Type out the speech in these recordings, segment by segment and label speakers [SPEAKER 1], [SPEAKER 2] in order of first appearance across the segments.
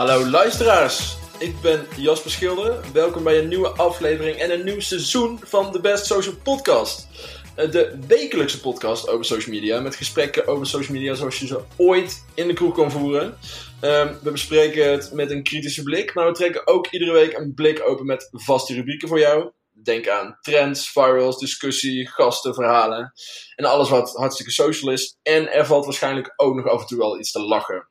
[SPEAKER 1] Hallo luisteraars, ik ben Jasper Schilder. Welkom bij een nieuwe aflevering en een nieuw seizoen van de Best Social Podcast. Eh, De wekelijkse podcast over social media, met gesprekken over social media zoals je ze ooit in de kroeg kan voeren. Ehm, we bespreken het met een kritische blik, maar we trekken ook iedere week een blik open met vaste rubrieken voor jou. Denk aan trends, virals, discussie, gasten, verhalen en alles wat hartstikke social is. En er valt waarschijnlijk ook nog af en toe wel iets te lachen.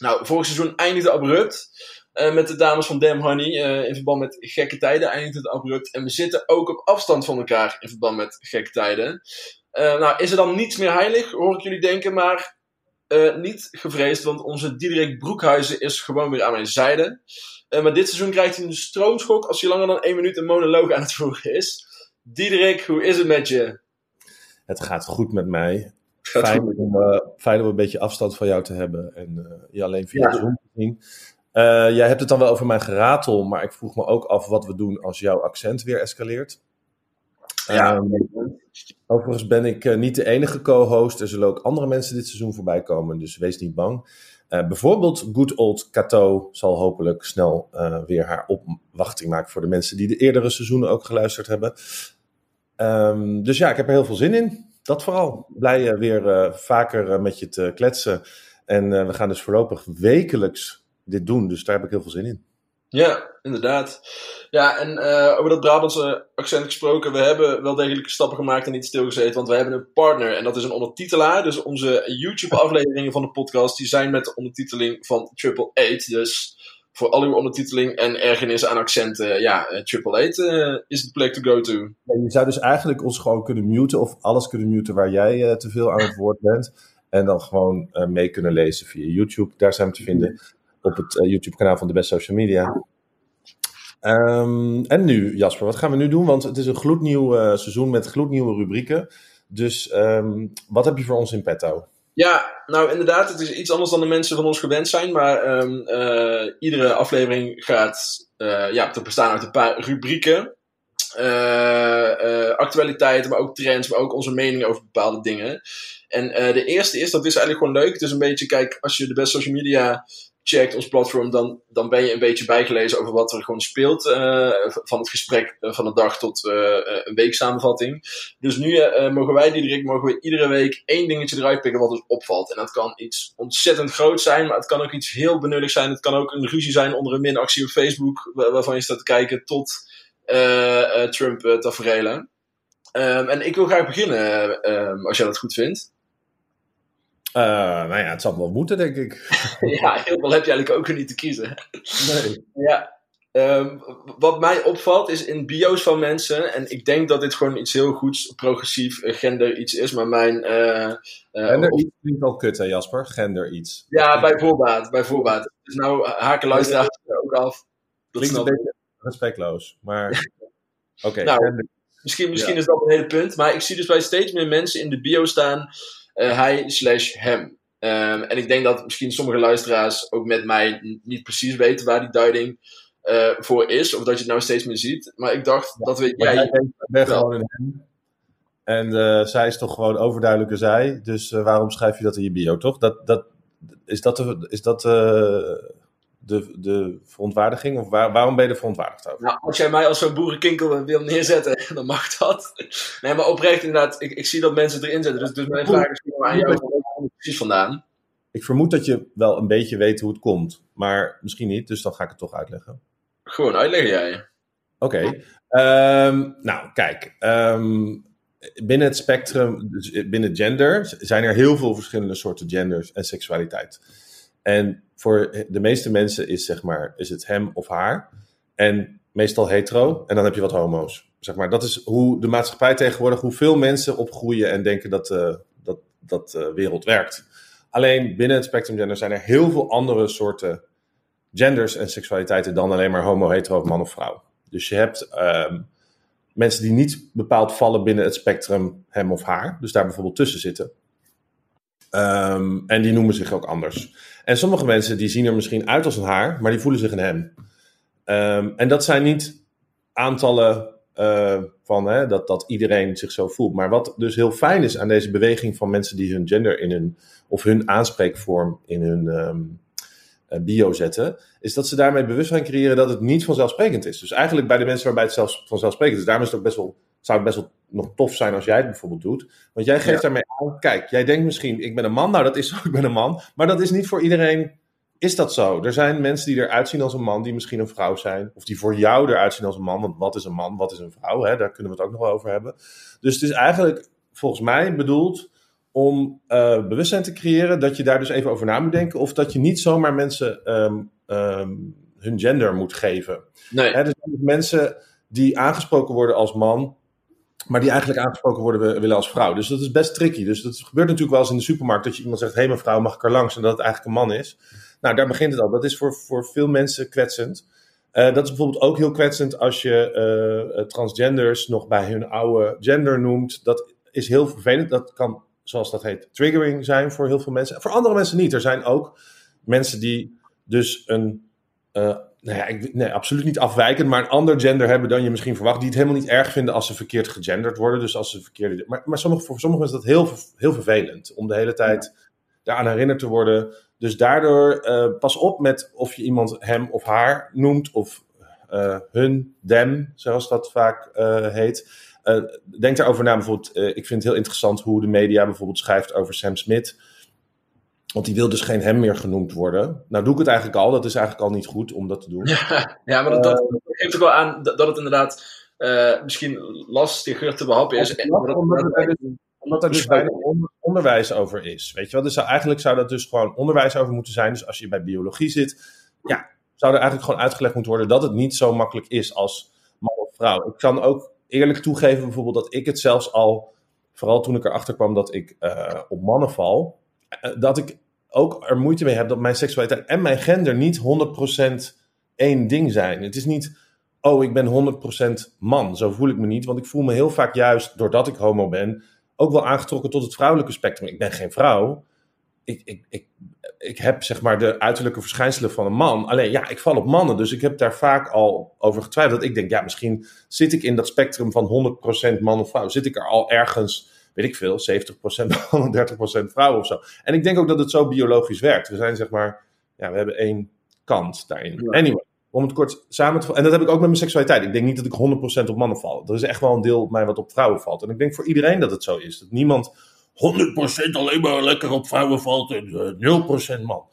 [SPEAKER 1] Nou, vorig seizoen eindigde abrupt. eh, met de dames van Damn Honey. eh, in verband met gekke tijden eindigde het abrupt. En we zitten ook op afstand van elkaar in verband met gekke tijden. Eh, nou, is er dan niets meer heilig, hoor ik jullie denken. Maar niet gevreesd, want onze Diederik Broekhuizen is gewoon weer aan mijn zijde. Maar dit seizoen krijgt hij een stroomschok als hij langer dan één minuut een monoloog aan het voeren is. Diederik, hoe is het met je?
[SPEAKER 2] Het gaat goed met mij. Fijn om, eh, fijn om een beetje afstand van jou te hebben en eh, je alleen via
[SPEAKER 1] Ja.
[SPEAKER 2] Zoom te zien. Eh, jij hebt het dan wel over mijn geratel, maar ik vroeg me ook af wat we doen als jouw accent weer escaleert.
[SPEAKER 1] Ja.
[SPEAKER 2] Ehm, overigens ben ik niet de enige co-host. Er zullen ook andere mensen dit seizoen voorbij komen, dus wees niet bang. Bijvoorbeeld Good Old Cato zal hopelijk snel weer haar opwachting maken voor de mensen die de eerdere seizoenen ook geluisterd hebben. Ehm, dus ja, ik heb er heel veel zin in. Dat vooral. Blij weer eh, vaker eh, met je te kletsen. En eh, we gaan dus voorlopig wekelijks dit doen. Dus daar heb ik heel veel zin in.
[SPEAKER 1] Ja, inderdaad. Ja, en over dat Brabantse accent gesproken, we hebben wel degelijke stappen gemaakt en niet stilgezeten, want we hebben een partner en dat is een ondertitelaar. Dus onze YouTube-afleveringen van de podcast, die zijn met de ondertiteling van Triple Eight. Dus voor al uw ondertiteling en ergernis aan accenten, ja, eh, Triple Eight eh, is de plek to go to.
[SPEAKER 2] Je zou dus eigenlijk ons gewoon kunnen muten. Of alles kunnen muten waar jij eh, te veel aan het woord bent. En dan gewoon eh, mee kunnen lezen via YouTube. Daar zijn we te vinden op het eh, YouTube-kanaal van de Best Social Media. Ehm, en nu, Jasper, wat gaan we nu doen? Want het is een gloednieuw eh, seizoen met gloednieuwe rubrieken. Dus ehm, wat heb je voor ons in petto?
[SPEAKER 1] Ja, nou inderdaad, het is iets anders dan de mensen van ons gewend zijn. Maar ehm, eh, iedere aflevering gaat eh, ja, te bestaan uit een paar rubrieken. Eh, eh, actualiteiten, maar ook trends, maar ook onze mening over bepaalde dingen. En de eerste is, dat is eigenlijk gewoon leuk. Het is een beetje, kijk, als je de best social media checkt, ons platform, dan, dan ben je een beetje bijgelezen over wat er gewoon speelt. eh, van het gesprek eh, van de dag tot eh, een weeksamenvatting. Dus nu mogen wij, Diederik, mogen we iedere week één dingetje eruit pikken wat ons opvalt. En dat kan iets ontzettend groot zijn, maar het kan ook iets heel benulligs zijn. Het kan ook een ruzie zijn onder een minactie op Facebook, wa- waarvan je staat te kijken, tot Trump-taferelen. Ehm, en ik wil graag beginnen, ehm, als jij dat goed vindt.
[SPEAKER 2] Eh, nou ja, het zal wel moeten, denk ik.
[SPEAKER 1] ja, heel veel heb je eigenlijk ook niet te kiezen.
[SPEAKER 2] Nee.
[SPEAKER 1] Ja. Ehm, wat mij opvalt is in bio's van mensen, en ik denk dat dit gewoon iets heel goeds, progressief, eh, gender iets is, maar mijn. eh,
[SPEAKER 2] Gender iets klinkt al kut, hè Jasper? Gender iets.
[SPEAKER 1] ja, bij voorbaat, bij voorbaat. Dus nou haken luisteraars er ook af. Dat
[SPEAKER 2] Klinkt een beetje respectloos, maar... Oké,
[SPEAKER 1] Nou, Misschien, misschien is dat een hele punt, maar ik zie dus bij steeds meer mensen in de bio staan, hij slash hem. Ehm, en ik denk dat misschien sommige luisteraars ook met mij niet precies weten waar die duiding eh, voor is, of dat je het nou steeds meer ziet. Maar ik dacht dat weet jij.
[SPEAKER 2] ben gewoon een hem. En eh, zij is toch gewoon overduidelijke zij. Dus eh, waarom schrijf je dat in je bio, toch? Dat, dat, is dat, de, is dat eh, de, de verontwaardiging? Of waar, waarom ben je er verontwaardigd over?
[SPEAKER 1] Nou, als jij mij als zo'n boerenkinkel wil neerzetten, dan mag dat. Nee, maar oprecht inderdaad, ik, ik zie dat mensen erin zetten. Dus, dus mijn vraag is aan jou, precies vandaan?
[SPEAKER 2] Ik vermoed dat je wel een beetje weet hoe het komt. Maar misschien niet, dus dan ga ik het toch uitleggen.
[SPEAKER 1] Gewoon uitleggen jij.
[SPEAKER 2] Oké. Ehm, nou, kijk. ehm, binnen het spectrum, dus binnen gender, zijn er heel veel verschillende soorten genders en seksualiteit. En voor de meeste mensen is, zeg maar, is het hem of haar. En meestal hetero. En dan heb je wat homo's. Zeg maar, dat is hoe de maatschappij tegenwoordig, hoeveel mensen opgroeien en denken dat, eh, dat, dat de wereld werkt. Alleen binnen het spectrum gender zijn er heel veel andere soorten genders en seksualiteiten dan alleen maar homo, hetero, man of vrouw. Dus je hebt ehm, mensen die niet bepaald vallen binnen het spectrum hem of haar, dus daar bijvoorbeeld tussen zitten. Ehm, en die noemen zich ook anders. En sommige mensen die zien er misschien uit als een haar, maar die voelen zich een hem. Ehm, en dat zijn niet aantallen eh, van hè, dat, dat iedereen zich zo voelt. Maar wat dus heel fijn is aan deze beweging van mensen die hun gender in hun, of hun aanspreekvorm in hun, ehm, bio zetten, is dat ze daarmee bewustzijn creëren dat het niet vanzelfsprekend is. Dus eigenlijk bij de mensen waarbij het zelfs vanzelfsprekend is, daarom is het ook best wel, zou het best wel nog tof zijn als jij het bijvoorbeeld doet. Want jij geeft daarmee aan, kijk, jij denkt misschien, ik ben een man, nou dat is zo, ik ben een man, maar dat is niet voor iedereen is dat zo? Er zijn mensen die eruit zien als een man, die misschien een vrouw zijn. Of die voor jou eruit zien als een man. Want wat is een man, wat is een vrouw? Hè? Daar kunnen we het ook nog wel over hebben. Dus het is eigenlijk volgens mij bedoeld om uh, bewustzijn te creëren dat je daar dus even over na moet denken. Of dat je niet zomaar mensen um, um, hun gender moet geven.
[SPEAKER 1] Nee.
[SPEAKER 2] Hè, er zijn dus mensen die aangesproken worden als man, maar die eigenlijk aangesproken worden willen als vrouw. Dus dat is best tricky. Dus dat gebeurt natuurlijk wel eens in de supermarkt dat je iemand zegt: hé hey, mevrouw, mag ik er langs? En dat het eigenlijk een man is. Nou, daar begint het al. Dat is voor, voor veel mensen kwetsend. Uh, dat is bijvoorbeeld ook heel kwetsend als je uh, transgenders nog bij hun oude gender noemt. Dat is heel vervelend. Dat kan, zoals dat heet, triggering zijn voor heel veel mensen. Voor andere mensen niet. Er zijn ook mensen die dus een. Nou ja, ik, nee, absoluut niet afwijkend, maar een ander gender hebben dan je misschien verwacht. Die het helemaal niet erg vinden als ze verkeerd gegenderd worden. Dus als ze verkeerde. Maar, maar sommige, voor sommigen is dat heel, heel vervelend. Om de hele tijd daaraan herinnerd te worden dus daardoor uh, pas op met of je iemand hem of haar noemt, of uh, hun, them, zoals dat vaak uh, heet. denk daarover na. Bijvoorbeeld, ik vind het heel interessant hoe de media bijvoorbeeld schrijft over Sam Smith. Want die wil dus geen hem meer genoemd worden. Nou doe ik het eigenlijk al. Dat is eigenlijk al niet goed om dat te doen.
[SPEAKER 1] Ja, ja maar dat, dat geeft ook wel aan dat, dat het inderdaad misschien lastiger te behappen is. Ja,
[SPEAKER 2] omdat er dus weinig onderwijs over is. Weet je wel? Dus eigenlijk zou dat dus gewoon onderwijs over moeten zijn. Dus als je bij biologie zit, ja, zou er eigenlijk gewoon uitgelegd moeten worden dat het niet zo makkelijk is als man of vrouw. Ik kan ook eerlijk toegeven bijvoorbeeld dat ik het zelfs al, vooral toen ik erachter kwam dat ik uh, op mannen val, dat ik ook er moeite mee heb dat mijn seksualiteit en mijn gender niet 100% één ding zijn. Het is niet, oh, ik ben 100% man. Zo voel ik me niet, want ik voel me heel vaak juist, doordat ik homo ben, ook wel aangetrokken tot het vrouwelijke spectrum. Ik ben geen vrouw. Ik, ik, ik, ik heb zeg maar de uiterlijke verschijnselen van een man. Alleen ja, ik val op mannen. Dus ik heb daar vaak al over getwijfeld. Ik denk, ja, misschien zit ik in dat spectrum van 100% man of vrouw. Zit ik er al ergens, weet ik veel, 70% man, 30% vrouw of zo. En ik denk ook dat het zo biologisch werkt. We zijn zeg maar, ja, we hebben één kant daarin. Anyway om het kort samen te vatten. En dat heb ik ook met mijn seksualiteit. Ik denk niet dat ik 100% op mannen val. Er is echt wel een deel op mij wat op vrouwen valt. En ik denk voor iedereen dat het zo is. Dat niemand 100% alleen maar lekker op vrouwen valt en uh, 0% man.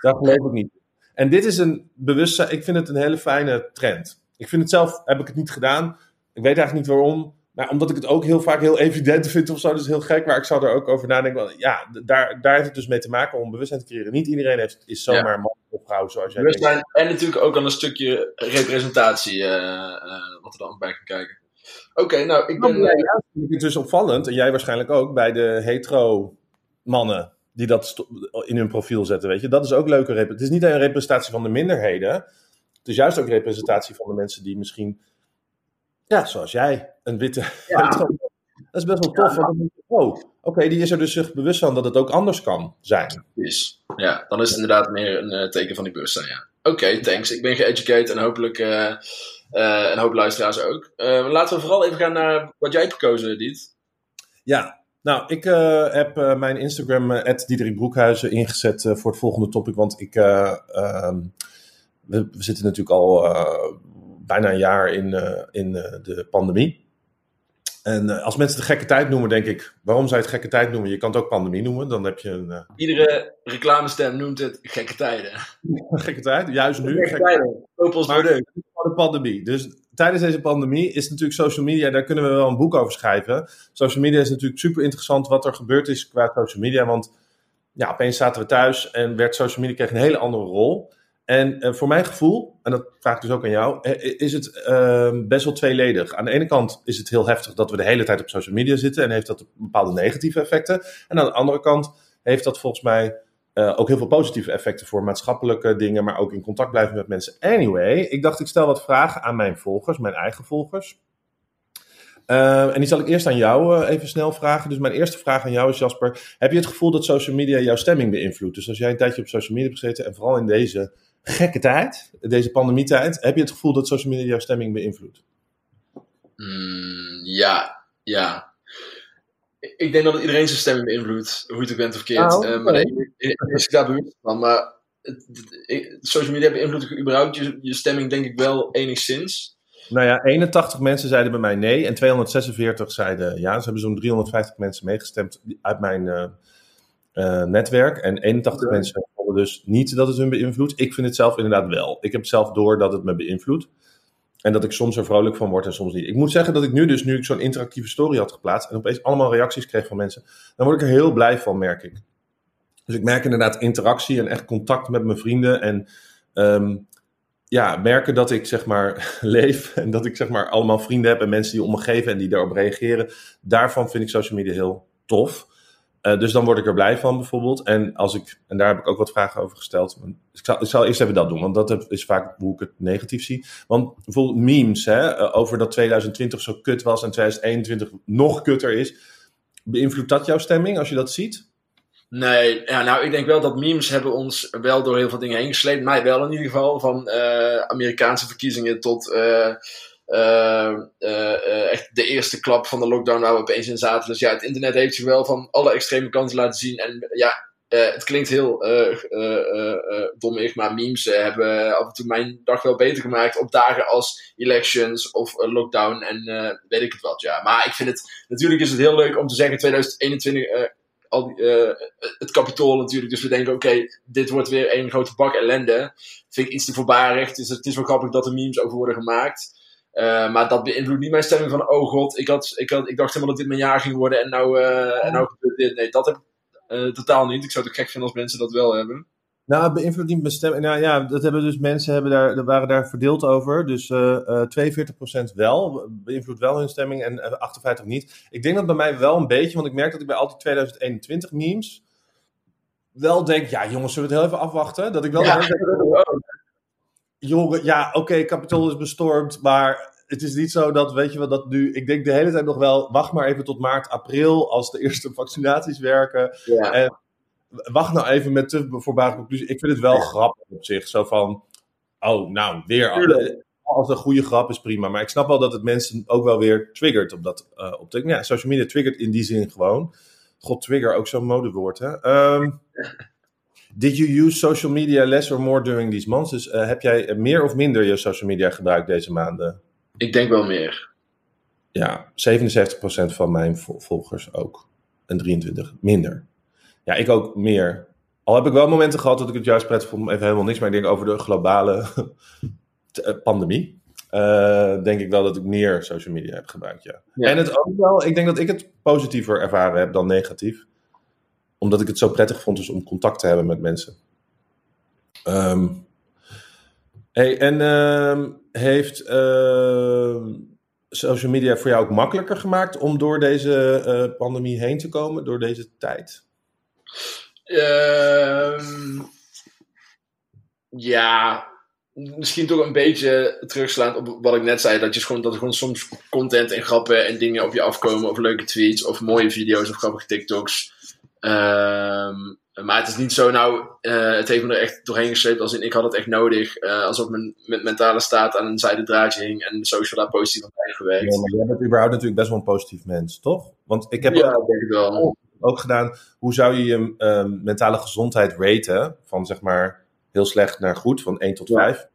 [SPEAKER 2] Dat geloof ik niet. En dit is een bewustzijn. Ik vind het een hele fijne trend. Ik vind het zelf, heb ik het niet gedaan. Ik weet eigenlijk niet waarom. Maar omdat ik het ook heel vaak heel evident vind of zo, dat is heel gek. Maar ik zou er ook over nadenken. Ja, daar, daar heeft het dus mee te maken om bewustzijn te creëren. Niet iedereen heeft, is zomaar man of vrouw zoals jij
[SPEAKER 1] Bewustzijn en natuurlijk ook al een stukje representatie uh, uh, wat er dan bij kan kijken. Oké, okay, nou, ik ben...
[SPEAKER 2] Ja, vind ik het dus opvallend, en jij waarschijnlijk ook, bij de hetero mannen die dat in hun profiel zetten, weet je. Dat is ook leuke Het is niet een representatie van de minderheden. Het is juist ook representatie van de mensen die misschien ja, zoals jij. Een witte. Ja. dat is best wel tof. Ja. oh, oké, die is er dus zich bewust van dat het ook anders kan zijn.
[SPEAKER 1] Is. Ja, dan is het inderdaad meer een uh, teken van die bewustzijn, ja. Oké, thanks. Ik ben geëducated en hopelijk uh, uh, een hoop luisteraars ook. laten we vooral even gaan naar wat jij hebt gekozen, Diet.
[SPEAKER 2] Ja, nou, ik heb mijn Instagram, uh, Diederik Broekhuizen, ingezet voor het volgende topic. Want ik, ehm, we, we, zitten natuurlijk al bijna een jaar in, uh, in uh, de pandemie. En uh, als mensen het gekke tijd noemen, denk ik, waarom zou je het gekke tijd noemen? Je kan het ook pandemie noemen, dan heb je een...
[SPEAKER 1] Iedere reclamestem noemt het gekke tijden.
[SPEAKER 2] gekke tijd, juist nu.
[SPEAKER 1] Gekke, gekke tijden, product.
[SPEAKER 2] de pandemie. Dus tijdens deze pandemie is natuurlijk social media, daar kunnen we wel een boek over schrijven. Social media is natuurlijk super interessant wat er gebeurd is qua social media, want ja, opeens zaten we thuis en werd social media kreeg een hele andere rol. En uh, voor mijn gevoel, en dat vraag ik dus ook aan jou, eh, is het uh, best wel tweeledig. Aan de ene kant is het heel heftig dat we de hele tijd op social media zitten en heeft dat bepaalde negatieve effecten. En aan de andere kant heeft dat volgens mij uh, ook heel veel positieve effecten voor maatschappelijke dingen, maar ook in contact blijven met mensen. Anyway, ik dacht ik stel wat vragen aan mijn volgers, mijn eigen volgers. Uh, en die zal ik eerst aan jou even snel vragen. Dus mijn eerste vraag aan jou is, Jasper. Heb je het gevoel dat social media jouw stemming beïnvloedt? Dus als jij een tijdje op social media hebt gezeten, en vooral in deze gekke tijd, deze pandemietijd, heb je het gevoel dat social media jouw stemming beïnvloedt?
[SPEAKER 1] Mm, ja, ja. Ik denk dat het iedereen zijn stemming beïnvloedt, hoe je het ook bent of keert. Oh, uh, maar nee, is ik daar bewust van. Maar social media beïnvloedt überhaupt je, je stemming denk ik wel enigszins.
[SPEAKER 2] Nou ja, 81 mensen zeiden bij mij nee en 246 zeiden ja. Ze hebben zo'n 350 mensen meegestemd uit mijn uh, uh, netwerk. En 81 mensen vonden dus niet dat het hun beïnvloedt. Ik vind het zelf inderdaad wel. Ik heb zelf door dat het me beïnvloedt. En dat ik soms er vrolijk van word en soms niet. Ik moet zeggen dat ik nu dus, nu ik zo'n interactieve story had geplaatst en opeens allemaal reacties kreeg van mensen, dan word ik er heel blij van, merk ik. Dus ik merk inderdaad interactie en echt contact met mijn vrienden en um, ja, merken dat ik zeg maar leef en dat ik zeg maar allemaal vrienden heb en mensen die om me geven en die daarop reageren. Daarvan vind ik social media heel tof. Uh, dus dan word ik er blij van bijvoorbeeld. En, als ik, en daar heb ik ook wat vragen over gesteld. Ik zal, ik zal eerst even dat doen, want dat is vaak hoe ik het negatief zie. Want bijvoorbeeld memes hè, uh, over dat 2020 zo kut was en 2021 nog kutter is. Beïnvloedt dat jouw stemming als je dat ziet?
[SPEAKER 1] Nee, ja, nou ik denk wel dat memes hebben ons wel door heel veel dingen heen gesleept. Mij wel in ieder geval. Van uh, Amerikaanse verkiezingen tot echt de eerste klap van de lockdown waar we opeens in zaten. Dus ja, het internet heeft zich wel van alle extreme kanten laten zien. En ja, het klinkt heel dommig, maar memes hebben af en toe mijn dag wel beter gemaakt op dagen als elections of lockdown en weet ik het wat. Ja, maar ik vind het, natuurlijk is het heel leuk om te zeggen 2021 al uh, het kapitool natuurlijk. Dus we denken, oké, dit wordt weer een grote bak ellende. Vind ik iets te voorbarig. Dus het is wel grappig dat er memes over worden gemaakt. Uh, maar dat beïnvloedt niet mijn stemming van, oh god, ik, had, ik, had, ik dacht helemaal dat dit mijn jaar ging worden en nou, uh, en nou gebeurt dit. Nee, dat heb ik totaal niet. Ik zou het gek vinden als mensen dat wel hebben.
[SPEAKER 2] Nou, beïnvloedt niet mijn stem. Nou ja, dat hebben dus mensen hebben daar, waren daar verdeeld over. Dus uh, uh, 42% wel, beïnvloedt wel hun stemming en 58% niet. Ik denk dat bij mij wel een beetje, want ik merk dat ik bij al die 2021 memes wel denk, ja jongens, zullen we het heel even afwachten? Dat ik wel ja. denk, jongen, ja oké, okay, Capitol is bestormd, maar het is niet zo dat, weet je wat, dat nu, ik denk de hele tijd nog wel, wacht maar even tot maart, april, als de eerste vaccinaties werken. Ja. En, wacht nou even met te voorbare conclusie. Ik vind het wel grappig op zich. Zo van, oh, nou, weer. Als een goede grap is prima. Maar ik snap wel dat het mensen ook wel weer triggert op dat uh, op de, ja, social media triggert in die zin gewoon. God, trigger, ook zo'n modewoord, hè. Um, did you use social media less or more during these months? Dus uh, heb jij meer of minder je social media gebruikt deze maanden?
[SPEAKER 1] Ik denk wel meer.
[SPEAKER 2] Ja, 77% van mijn volgers ook. En 23 minder. Ja, ik ook meer. Al heb ik wel momenten gehad dat ik het juist prettig vond, even helemaal niks. Maar ik denk over de globale eh, pandemie. Uh, denk ik wel dat ik meer social media heb gebruikt, ja. En het ook wel, ik denk dat ik het positiever ervaren heb dan negatief. Omdat ik het zo prettig vond dus om contact te hebben met mensen. Um, hey, en uh, heeft uh, social media voor jou ook makkelijker gemaakt om door deze uh, pandemie heen te komen, door deze tijd?
[SPEAKER 1] Ja, misschien toch een beetje terugslaan op wat ik net zei. Dat, je gewoon, dat er gewoon soms content en grappen en dingen op je afkomen. Of leuke tweets, of mooie video's, of grappige TikToks. Um, maar het is niet zo, nou, uh, het heeft me er echt doorheen gesleept. Als in, ik had het echt nodig. Uh, alsof mijn, mijn mentale staat aan een zijde draadje hing. En social daar positief aan bijgewerkt.
[SPEAKER 2] Ja, maar jij bent überhaupt natuurlijk best wel een positief mens, toch? Want ik heb
[SPEAKER 1] ja, ook, denk ik wel.
[SPEAKER 2] ook gedaan, hoe zou je je um, mentale gezondheid raten? Van zeg maar heel slecht naar goed, van 1 tot 5. Ja.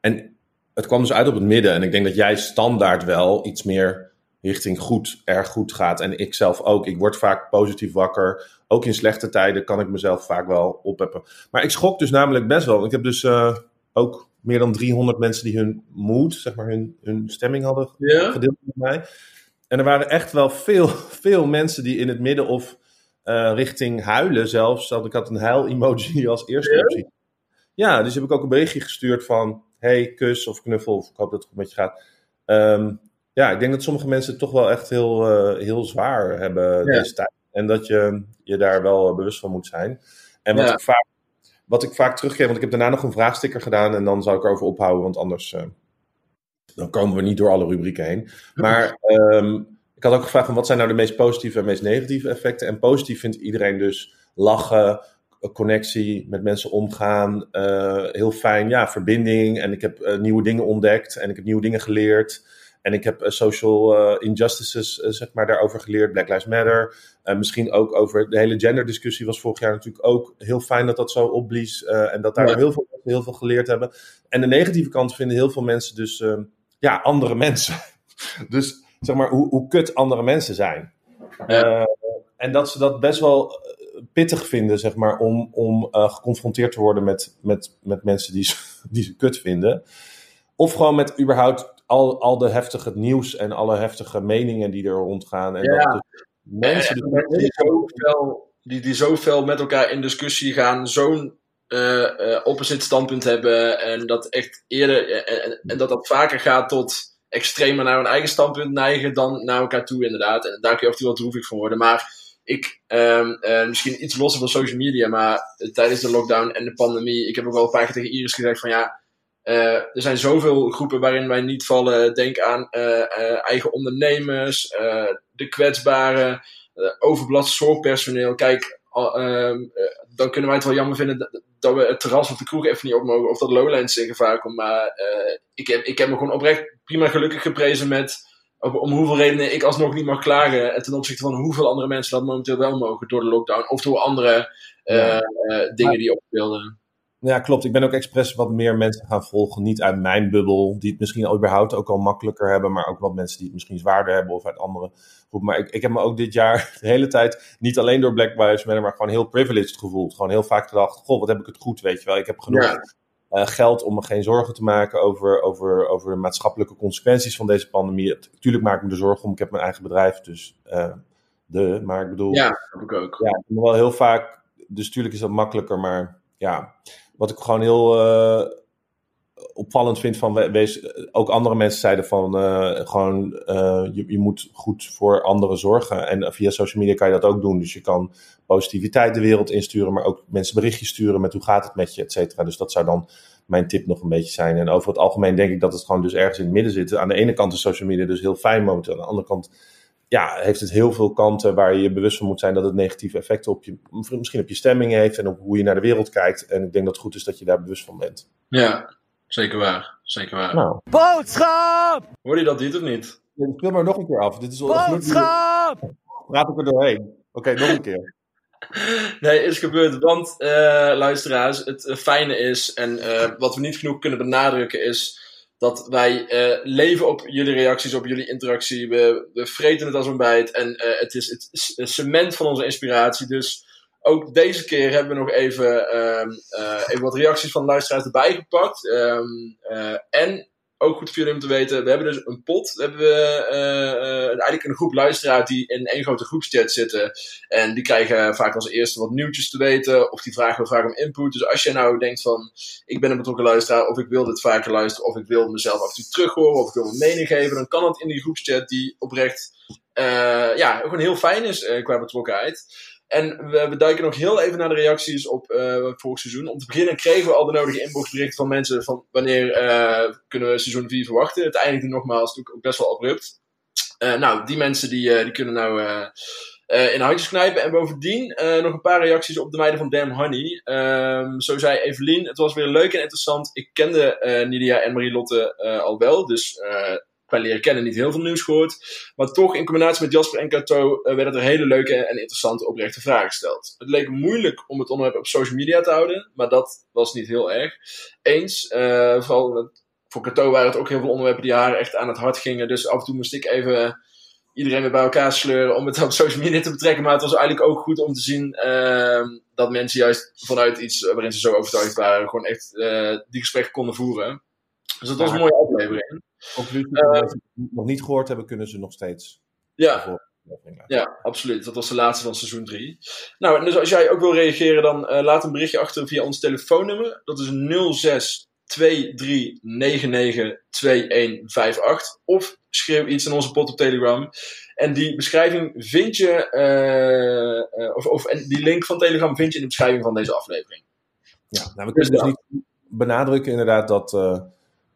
[SPEAKER 2] En het kwam dus uit op het midden. En ik denk dat jij standaard wel iets meer richting goed, erg goed gaat. En ik zelf ook. Ik word vaak positief wakker. Ook in slechte tijden kan ik mezelf vaak wel opheffen. Maar ik schrok dus namelijk best wel. Ik heb dus uh, ook meer dan 300 mensen die hun moed, zeg maar hun, hun stemming hadden ja? gedeeld met mij. En er waren echt wel veel, veel mensen die in het midden of uh, richting huilen zelfs. Ik had een huil-emoji als eerste ja? optie. Ja, dus heb ik ook een berichtje gestuurd van... Hey, kus of knuffel, of ik hoop dat het goed met je gaat. Um, ja, ik denk dat sommige mensen het toch wel echt heel, uh, heel zwaar hebben ja. deze tijd. En dat je je daar wel bewust van moet zijn. En wat, ja. ik, vaak, wat ik vaak teruggeef, want ik heb daarna nog een vraagsticker gedaan en dan zal ik erover ophouden, want anders uh, dan komen we niet door alle rubrieken heen. Maar um, ik had ook gevraagd van wat zijn nou de meest positieve en meest negatieve effecten. En positief vindt iedereen dus lachen, connectie, met mensen omgaan, uh, heel fijn, ja, verbinding. En ik heb nieuwe dingen ontdekt en ik heb nieuwe dingen geleerd. En ik heb social injustices, zeg maar, daarover geleerd. Black Lives Matter. misschien ook over de hele genderdiscussie was vorig jaar natuurlijk ook heel fijn dat dat zo opblies. en dat daar heel veel mensen heel veel geleerd hebben. En de negatieve kant vinden heel veel mensen dus, ja, andere mensen. dus zeg maar, hoe, hoe kut andere mensen zijn. Ja. en dat ze dat best wel pittig vinden, zeg maar, om, om uh, geconfronteerd te worden met, met, met mensen die, die ze kut vinden. Of gewoon met überhaupt al, al de heftige nieuws en alle heftige meningen die er rondgaan. En
[SPEAKER 1] ja. dat mensen, die, die, zoveel, die, die zoveel met elkaar in discussie gaan, zo'n uh, uh, opposite standpunt hebben. En dat echt eerder, en, en, dat dat vaker gaat tot extremer naar hun eigen standpunt neigen dan naar elkaar toe, inderdaad. En daar kun je oftewel droevig van worden. Maar ik, uh, misschien iets losser van social media, maar tijdens de lockdown en de pandemie, ik heb ook wel een paar keer tegen Iris gezegd van ja, uh, er zijn zoveel groepen waarin wij niet vallen. Denk aan uh, eigen ondernemers, de kwetsbaren, overbelast zorgpersoneel. Kijk, ehm, dan kunnen wij het wel jammer vinden dat, dat, we het terras of de kroeg even niet op mogen, of dat Lowlands in gevaar komt. Maar ik, heb, ik heb me gewoon oprecht prima gelukkig geprezen met om hoeveel redenen ik alsnog niet mag klagen. En ten opzichte van hoeveel andere mensen dat momenteel wel mogen door de lockdown. Of door andere uh, dingen die opspeelden.
[SPEAKER 2] Ja, klopt. Ik ben ook expres wat meer mensen gaan volgen. Niet uit mijn bubbel, die het misschien überhaupt ook al makkelijker hebben. Maar ook wat mensen die het misschien zwaarder hebben of uit andere groepen. Maar ik, ik heb me ook dit jaar de hele tijd, niet alleen door Black Lives Matter, maar gewoon heel privileged gevoeld. Gewoon heel vaak gedacht, goh, wat heb ik het goed, weet je wel. Ik heb genoeg uh, geld om me geen zorgen te maken over, over, over de maatschappelijke consequenties van deze pandemie. Tuurlijk maak ik me er zorgen om. Ik heb mijn eigen bedrijf, dus uh, de. Maar ik bedoel.
[SPEAKER 1] Ja, heb ik ook.
[SPEAKER 2] Ja, wel heel vaak. Dus tuurlijk is dat makkelijker, maar ja. Wat ik gewoon heel uh, opvallend vind van wees, ook andere mensen zeiden van uh, gewoon uh, je, je moet goed voor anderen zorgen. En via social media kan je dat ook doen. Dus je kan positiviteit de wereld insturen, maar ook mensen berichtjes sturen met hoe gaat het met je, et cetera. Dus dat zou dan mijn tip nog een beetje zijn. En over het algemeen denk ik dat het gewoon dus ergens in het midden zit. Aan de ene kant is social media dus heel fijn momenteel. Aan de andere kant ja, heeft het heel veel kanten waar je je bewust van moet zijn dat het negatieve effecten op je, misschien op je stemming heeft en op hoe je naar de wereld kijkt. En ik denk dat het goed is dat je daar bewust van bent.
[SPEAKER 1] Ja, zeker waar. Zeker waar.
[SPEAKER 2] Nou.
[SPEAKER 3] Boodschap!
[SPEAKER 1] Hoor je dat niet of niet?
[SPEAKER 2] Ja, speel maar nog een keer af. Dit is
[SPEAKER 3] Boodschap!
[SPEAKER 2] Praat ik er doorheen. Oké, nog een keer.
[SPEAKER 1] Nee, is gebeurd. Want, uh, luisteraars, het fijne is, en uh, wat we niet genoeg kunnen benadrukken, is dat wij uh, leven op jullie reacties, op jullie interactie. We, we vreten het als een bijt. En het is het cement van onze inspiratie. Dus ook deze keer hebben we nog even, um, even wat reacties van luisteraars erbij gepakt. Um, en ook goed voor jullie om te weten, we hebben dus een pot. We hebben uh, eigenlijk een groep luisteraars die in één grote groepschat zitten. En die krijgen vaak als eerste wat nieuwtjes te weten. Of die vragen vaak om input. Dus als je nou denkt van, ik ben een betrokken luisteraar. Of ik wil dit vaker luisteren. Of ik wil mezelf af en toe terug horen. Of ik wil mijn mening geven. Dan kan dat in die groepschat die oprecht, uh, ja, gewoon heel fijn is qua betrokkenheid. En we, duiken nog heel even naar de reacties op uh, vorig seizoen. Om te beginnen kregen we al de nodige inboxberichten van mensen van wanneer uh, kunnen we seizoen 4 verwachten. Het eindigde nogmaals natuurlijk ook best wel abrupt. Uh, nou, die mensen die, die kunnen nou in handjes knijpen. En bovendien nog een paar reacties op de meiden van Damn Honey. Um, zo zei Evelien, het was weer leuk en interessant. Ik kende Nidia en Marie-Lotte al wel, dus qua leren kennen niet heel veel nieuws gehoord. Maar toch, in combinatie met Jasper en Kato, uh, werden er hele leuke en interessante oprechte vragen gesteld. Het leek moeilijk om het onderwerp op social media te houden, maar dat was niet heel erg. Eens, uh, vooral voor Kato waren het ook heel veel onderwerpen die haar echt aan het hart gingen. Dus af en toe moest ik even iedereen weer bij elkaar sleuren om het op social media te betrekken. Maar het was eigenlijk ook goed om te zien uh, dat mensen juist vanuit iets waarin ze zo overtuigd waren, gewoon echt die gesprekken konden voeren. Dus dat was een mooie aflevering.
[SPEAKER 2] Conclusie, uh, nog niet gehoord hebben, kunnen ze nog steeds.
[SPEAKER 1] Ja. Ja, absoluut. Dat was de laatste van seizoen 3. Nou, en dus als jij ook wil reageren, dan uh, laat een berichtje achter via ons telefoonnummer. Dat is 06 2399 2158. Of schreeuw iets in onze pot op Telegram. En die beschrijving vind je, uh, uh, of, of en die link van Telegram vind je in de beschrijving van deze aflevering.
[SPEAKER 2] Ja, nou, we kunnen dus, dus niet benadrukken inderdaad dat uh,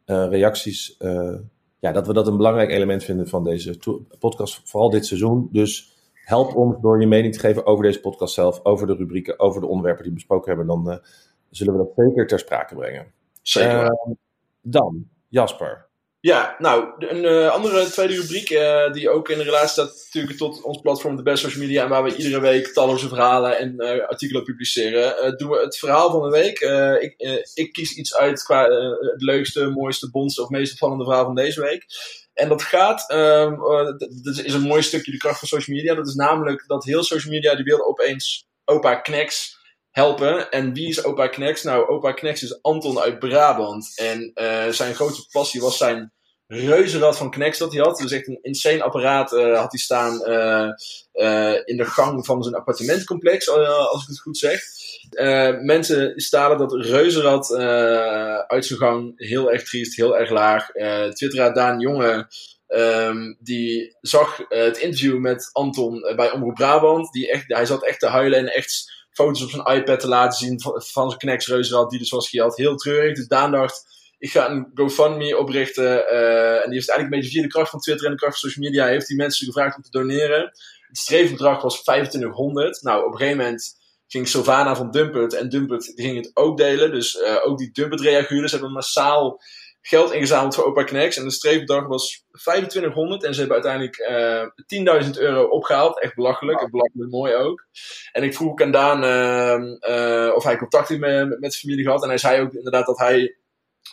[SPEAKER 2] reacties, uh, ja, dat we dat een belangrijk element vinden van deze podcast, vooral dit seizoen. Dus help ons door je mening te geven over deze podcast zelf, over de rubrieken, over de onderwerpen die we besproken hebben. Dan uh, zullen we dat zeker ter sprake brengen.
[SPEAKER 1] Zeker.
[SPEAKER 2] dan, Jasper.
[SPEAKER 1] Ja, nou, een uh, andere tweede rubriek, uh, die ook in relatie staat natuurlijk tot ons platform, de Best Social Media, en waar we iedere week talloze verhalen en uh, artikelen publiceren, doen we het verhaal van de week. ik, ik, kies iets uit qua het leukste, mooiste, bondste of meest opvallende verhaal van deze week. En dat gaat, um, dat is een mooi stukje de kracht van social media. Dat is namelijk dat heel social media, die wilde opeens opa Knex helpen. En wie is opa Knex? Nou, opa Knex is Anton uit Brabant. En uh, zijn grootste passie was zijn reuzenrad van Knex dat hij had. Dus echt een insane apparaat uh, had hij staan uh, in de gang van zijn appartementcomplex, als ik het goed zeg. mensen stalen dat reuzenrad uit zijn gang heel erg triest, heel erg laag. Twitteraar Daan Jonge Um, die zag het interview met Anton bij Omroep Brabant. Die echt, hij zat echt te huilen en echt foto's op zijn iPad te laten zien van, zijn Knex reuzenrad die dus was gehad. Heel treurig. Dus Daan dacht, ik ga een GoFundMe oprichten. Uh, en die heeft eigenlijk een beetje via de kracht van Twitter en de kracht van social media, heeft die mensen gevraagd om te doneren. Het streefbedrag was 2500. Nou, op een gegeven moment ging Sylvana van Dumpert en Dumpert ging het ook delen. Dus uh, ook die Dumpert-reaguurders hebben massaal geld ingezameld voor Opa Knex. En de streefbedrag was 2500 en ze hebben uiteindelijk uh, eh, 10.000 euro opgehaald. Echt belachelijk, wow. belachelijk mooi ook. En ik vroeg ook aan Daan uh, of hij contact heeft met, met familie gehad. En hij zei ook inderdaad dat hij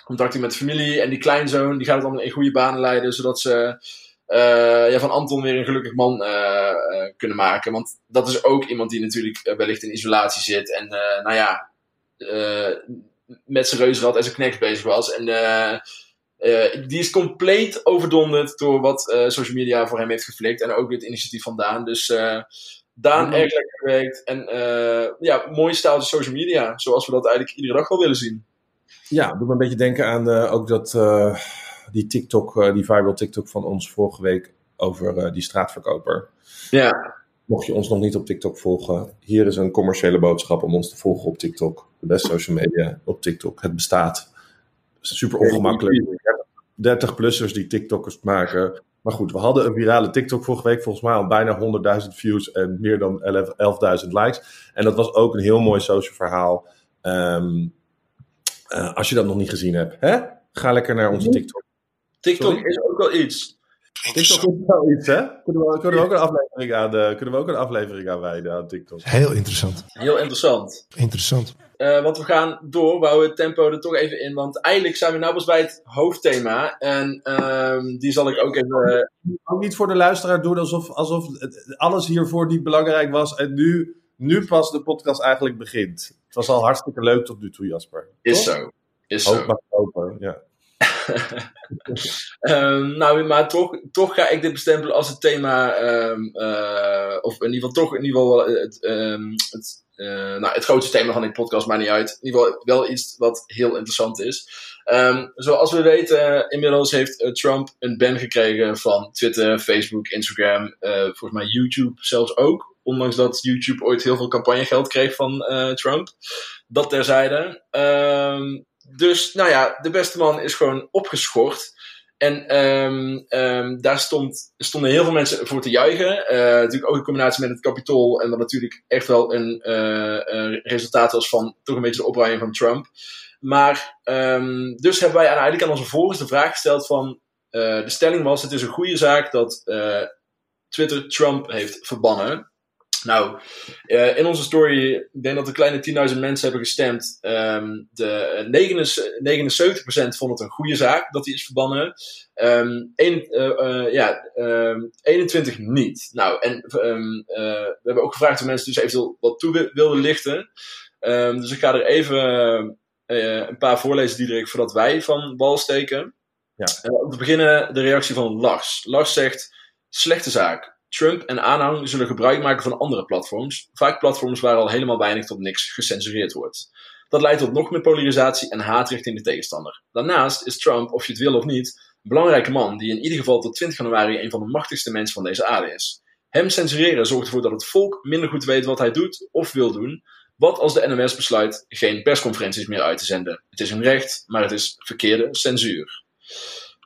[SPEAKER 1] contact heeft met familie. En die kleinzoon, die gaat het allemaal in goede banen leiden, zodat ze uh, ja, van Anton weer een gelukkig man kunnen maken. Want dat is ook iemand die natuurlijk wellicht in isolatie zit. En nou ja, met zijn reuzenrad en zijn knecht bezig was. En uh, uh, die is compleet overdonderd door wat uh, social media voor hem heeft geflikt. En ook het initiatief van Daan. Dus Daan mm. erg lekker gewerkt. En ja, mooi staaltje social media. Zoals we dat eigenlijk iedere dag wel willen zien.
[SPEAKER 2] Ja, doe me een beetje denken aan ook dat, die TikTok, die viral TikTok van ons vorige week over die straatverkoper.
[SPEAKER 1] Ja.
[SPEAKER 2] Mocht je ons nog niet op TikTok volgen, hier is een commerciële boodschap om ons te volgen op TikTok. De beste social media op TikTok. Het bestaat. Super ongemakkelijk. 30-plussers die TikTokkers maken. Maar goed, we hadden een virale TikTok vorige week, volgens mij al bijna 100.000 views en meer dan 11.000 likes. En dat was ook een heel mooi social verhaal. Um, uh, als je dat nog niet gezien hebt, hè? ga lekker naar onze TikTok.
[SPEAKER 1] TikTok Sorry? is ook wel iets.
[SPEAKER 2] TikTok is wel iets, hè? Kunnen we, kunnen we, ook, een aflevering aan, uh, kunnen we ook een aflevering aan wijden aan TikTok?
[SPEAKER 4] Heel interessant.
[SPEAKER 1] Heel interessant.
[SPEAKER 4] Interessant.
[SPEAKER 1] Uh, want we gaan door, we houden het tempo er toch even in. Want eigenlijk zijn we nou pas bij het hoofdthema. En uh, die zal ik ook even...
[SPEAKER 2] Uh... Ook niet voor de luisteraar doen alsof, alsof alles hiervoor niet belangrijk was. En nu, nu pas de podcast eigenlijk begint. Het was al hartstikke leuk tot nu toe, Jasper.
[SPEAKER 1] Is zo. Is zo.
[SPEAKER 2] Hoop open, ja.
[SPEAKER 1] Um, nou, maar toch, toch ga ik dit bestempelen als het thema, um, uh, of in ieder geval toch in ieder geval het, um, het, uh, nou, het grootste thema van die podcast, maar niet uit. In ieder geval wel iets wat heel interessant is. zoals we weten, inmiddels heeft Trump een ban gekregen van Twitter, Facebook, Instagram, volgens mij YouTube zelfs ook. Ondanks dat YouTube ooit heel veel campagnegeld kreeg van Trump. Dat terzijde. Dus, nou ja, de beste man is gewoon opgeschort. En um, um, daar stond, stonden heel veel mensen voor te juichen. Uh, natuurlijk ook in combinatie met het kapitool. En wat natuurlijk echt wel een uh, resultaat was van toch een beetje de opruiming van Trump. Maar um, dus hebben wij eigenlijk aan onze volgers de vraag gesteld van... de stelling was, het is een goede zaak dat Twitter Trump heeft verbannen. Nou, uh, in onze story, ik denk dat een kleine 10.000 mensen hebben gestemd. Um, de 79, 79% vond het een goede zaak dat hij is verbannen. Um, een, uh, uh, ja, um, 21 niet. Nou, en we hebben ook gevraagd of mensen dus eventueel wat toe wilden lichten. dus ik ga er even een paar voorlezen, Diederik, voordat wij van bal steken. Ja. om te beginnen de reactie van Lars. Lars zegt, slechte zaak. Trump en aanhang zullen gebruik maken van andere platforms, vaak platforms waar al helemaal weinig tot niks gecensureerd wordt. Dat leidt tot nog meer polarisatie en haat richting de tegenstander. Daarnaast is Trump, of je het wil of niet, een belangrijke man die in ieder geval tot 20 januari een van de machtigste mensen van deze aarde is. Hem censureren zorgt ervoor dat het volk minder goed weet wat hij doet of wil doen. Wat als de NMS besluit geen persconferenties meer uit te zenden? Het is een recht, maar het is verkeerde censuur.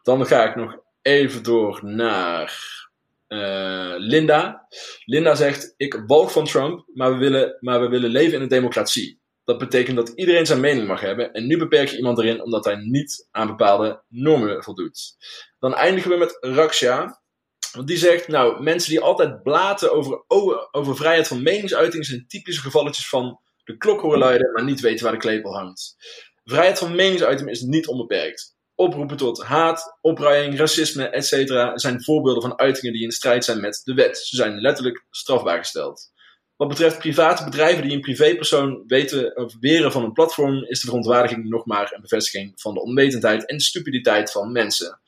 [SPEAKER 1] Dan ga ik nog even door naar uh, Linda. Linda zegt: Ik walg van Trump, maar we, willen, maar we willen leven in een democratie. Dat betekent dat iedereen zijn mening mag hebben en nu beperk je iemand erin omdat hij niet aan bepaalde normen voldoet. Dan eindigen we met Raksha. Want die zegt, nou, mensen die altijd blaten over, over, over vrijheid van meningsuiting zijn typische gevalletjes van de klok horen luiden, maar niet weten waar de klepel hangt. Vrijheid van meningsuiting is niet onbeperkt. Oproepen tot haat, opruiing, racisme, etc. zijn voorbeelden van uitingen die in strijd zijn met de wet. Ze zijn letterlijk strafbaar gesteld. Wat betreft private bedrijven die een privépersoon weten of weren van een platform, is de verontwaardiging nog maar een bevestiging van de onwetendheid en stupiditeit van mensen.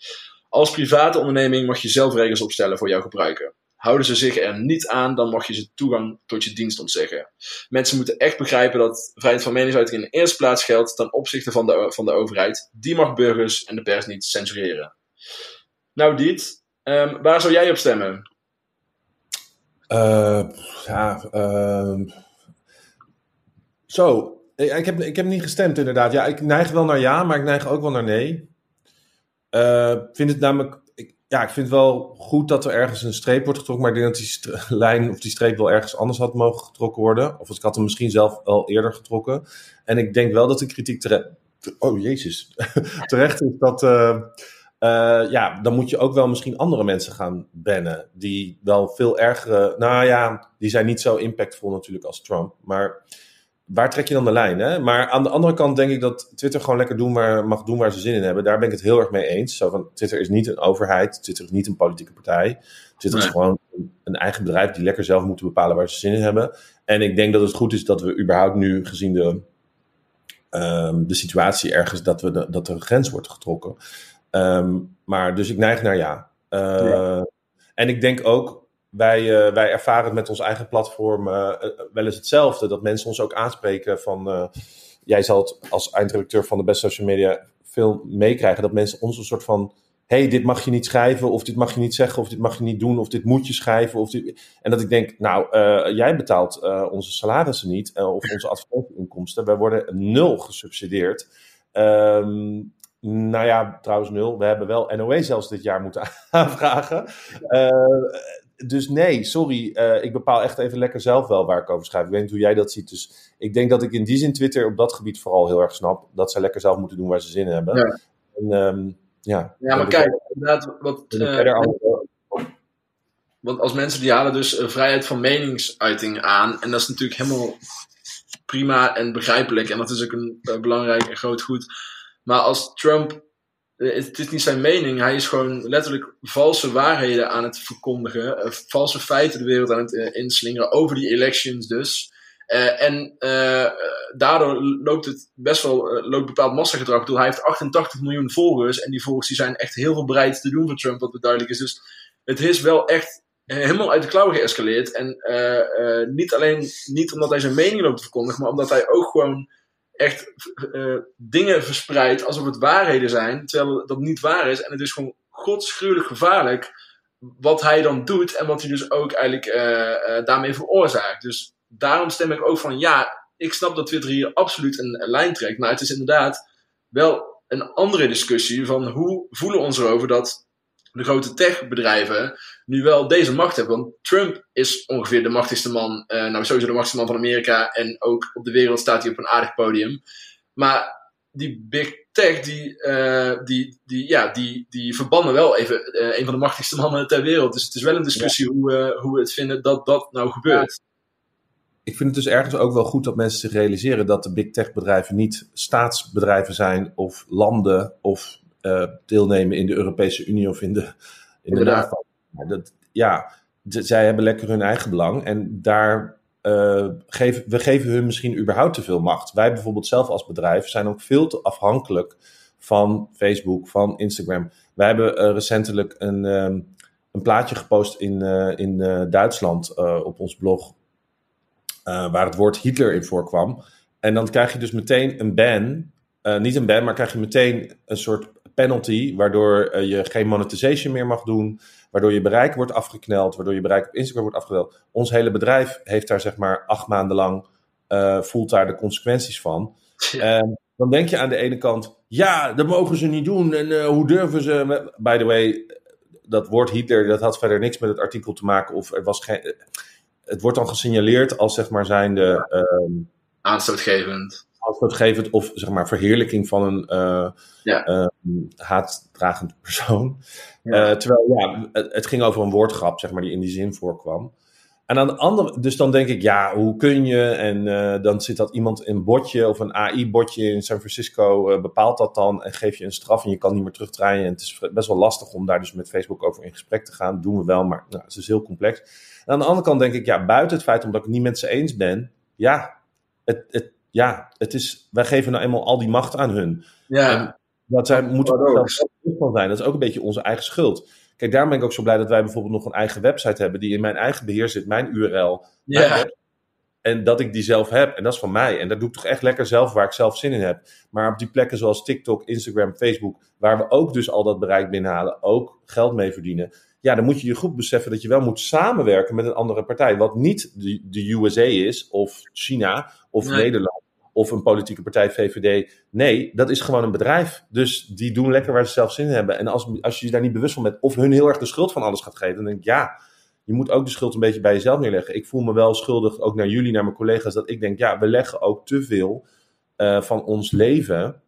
[SPEAKER 1] Als private onderneming mag je zelf regels opstellen voor jouw gebruiker. Houden ze zich er niet aan, dan mag je ze toegang tot je dienst ontzeggen. Mensen moeten echt begrijpen dat vrijheid van meningsuiting in de eerste plaats geldt ten opzichte van de, van de overheid. Die mag burgers en de pers niet censureren. Nou, Diet, um, waar zou jij op stemmen?
[SPEAKER 2] Uh, ja, uh, zo. Ik heb, ik heb niet gestemd, inderdaad. Ja, ik neig wel naar ja, maar ik neig ook wel naar nee. Uh, vind het namelijk ja, ik vind het wel goed dat er ergens een streep wordt getrokken. Maar ik denk dat die lijn of die streep wel ergens anders had mogen getrokken worden. Of ik had hem misschien zelf al eerder getrokken. En ik denk wel dat de kritiek terecht. Oh jezus. terecht is dat. Uh, uh, ja, dan moet je ook wel misschien andere mensen gaan bannen. Die wel veel ergere. Nou ja, die zijn niet zo impactvol natuurlijk als Trump. Maar waar trek je dan de lijn? Hè? Maar aan de andere kant denk ik dat Twitter gewoon lekker doen waar, mag doen waar ze zin in hebben. Daar ben ik het heel erg mee eens. Zo van, Twitter is niet een overheid, Twitter is niet een politieke partij. Twitter is gewoon een, eigen bedrijf die lekker zelf moeten bepalen waar ze zin in hebben. En ik denk dat het goed is dat we überhaupt nu, gezien de, um, de situatie ergens, dat, we de, dat er een grens wordt getrokken. Um, maar dus ik neig naar ja. Uh, ja. En ik denk ook, wij, uh, wij ervaren het met ons eigen platform uh, wel eens hetzelfde. Dat mensen ons ook aanspreken van... Jij zal het als eindredacteur van de Best Social Media veel meekrijgen. Dat mensen ons een soort van... hey, dit mag je niet schrijven, of dit mag je niet zeggen, of dit mag je niet doen, of dit moet je schrijven. Of. En dat ik denk, nou, jij betaalt onze salarissen niet, of onze advertentieinkomsten. Wij worden nul gesubsidieerd. Um, nou ja, trouwens nul. We hebben wel NOE zelfs dit jaar moeten aanvragen. Dus nee, sorry. Uh, ik bepaal echt even lekker zelf wel waar ik over schrijf. Ik weet niet hoe jij dat ziet. Dus ik denk dat ik in die zin Twitter op dat gebied vooral heel erg snap. Dat ze lekker zelf moeten doen waar ze zin in hebben. Ja, en, um, ja,
[SPEAKER 1] ja maar kijk, inderdaad, wat. Uh, want als mensen die halen dus uh, vrijheid van meningsuiting aan. En dat is natuurlijk helemaal prima en begrijpelijk. En dat is ook een belangrijk en groot goed. Maar als Trump eh, het is niet zijn mening. Hij is gewoon letterlijk valse waarheden aan het verkondigen. Uh, valse feiten de wereld aan het uh, inslingeren. Over die elections dus. En daardoor loopt het best wel loopt bepaald massagedrag door. Hij heeft 88 miljoen volgers. En die volgers die zijn echt heel veel bereid te doen voor Trump, wat duidelijk is. Dus het is wel echt helemaal uit de klauwen geëscaleerd. En niet alleen niet omdat hij zijn mening loopt te verkondigen, maar omdat hij ook gewoon echt uh, dingen verspreidt alsof het waarheden zijn, terwijl dat niet waar is. En het is gewoon godsgruwelijk gevaarlijk wat hij dan doet en wat hij dus ook eigenlijk uh, uh, daarmee veroorzaakt. Dus daarom stem ik ook van ja, ik snap dat Twitter hier absoluut een, een lijn trekt, maar het is inderdaad wel een andere discussie van hoe voelen we ons erover dat de grote techbedrijven nu wel deze macht hebben. Want Trump is ongeveer de machtigste man, uh, nou sowieso de machtigste man van Amerika. En ook op de wereld staat hij op een aardig podium. Maar die big tech, die, uh, die, die, ja, die, die verbannen wel even uh, een van de machtigste mannen ter wereld. Dus het is wel een discussie ja. hoe, hoe we het vinden dat dat nou gebeurt.
[SPEAKER 2] Ik vind het dus ergens ook wel goed dat mensen zich realiseren dat de big tech bedrijven niet staatsbedrijven zijn of landen of deelnemen in de Europese Unie of in de, in de NAVO. Dat, ja, zij hebben lekker hun eigen belang en daar uh, geven, we geven hun misschien überhaupt te veel macht. Wij bijvoorbeeld zelf als bedrijf zijn ook veel te afhankelijk van Facebook, van Instagram. Wij hebben uh, recentelijk een, um, een plaatje gepost in, uh, in Duitsland op ons blog, waar het woord Hitler in voorkwam. En dan krijg je dus meteen een ban. niet een ban, maar krijg je meteen een soort penalty, waardoor uh, je geen monetization meer mag doen, waardoor je bereik wordt afgekneld, waardoor je bereik op Instagram wordt afgekneld. Ons hele bedrijf heeft daar zeg maar acht maanden lang, uh, voelt daar de consequenties van. Ja. Dan denk je aan de ene kant, ja, dat mogen ze niet doen en uh, hoe durven ze. By the way, dat woord Hitler, dat had verder niks met het artikel te maken of er was geen... Het wordt dan gesignaleerd als zeg maar zijnde...
[SPEAKER 1] aanstootgevend.
[SPEAKER 2] Of zeg maar verheerlijking van een uh, ja. uh, haatdragend persoon. Ja. Uh, terwijl ja, het, het, ging over een woordgrap, zeg maar, die in die zin voorkwam. En aan de andere, dus dan denk ik, ja, hoe kun je? En uh, dan zit dat iemand een botje of een AI-botje in San Francisco, bepaalt dat dan en geeft je een straf en je kan niet meer terugdraaien. En het is best wel lastig om daar dus met Facebook over in gesprek te gaan. Dat doen we wel, maar nou, het is heel complex. En aan de andere kant denk ik, ja, buiten het feit omdat ik het niet met ze eens ben, ja, het, het, ja, het is, wij geven nou eenmaal al die macht aan hun.
[SPEAKER 1] Ja.
[SPEAKER 2] En dat zij moeten er zelf van zijn. Dat is ook een beetje onze eigen schuld. Kijk, daarom ben ik ook zo blij dat wij bijvoorbeeld nog een eigen website hebben die in mijn eigen beheer zit, mijn URL.
[SPEAKER 1] Ja.
[SPEAKER 2] Mijn en dat ik die zelf heb. En dat is van mij. En dat doe ik toch echt lekker zelf waar ik zelf zin in heb. Maar op die plekken zoals TikTok, Instagram, Facebook, waar we ook dus al dat bereik binnenhalen, ook geld mee verdienen. Ja, dan moet je je goed beseffen dat je wel moet samenwerken met een andere partij. Wat niet de, de USA is, of China, of
[SPEAKER 1] Nee.
[SPEAKER 2] Nederland, of een politieke partij, VVD. Nee, dat is gewoon een bedrijf. Dus die doen lekker waar ze zelf zin in hebben. En als, als je je daar niet bewust van bent, of hun heel erg de schuld van alles gaat geven, dan denk ik ja. Je moet ook de schuld een beetje bij jezelf neerleggen. Ik voel me wel schuldig, ook naar jullie, naar mijn collega's, dat ik denk, ja, we leggen ook te veel eh, van ons leven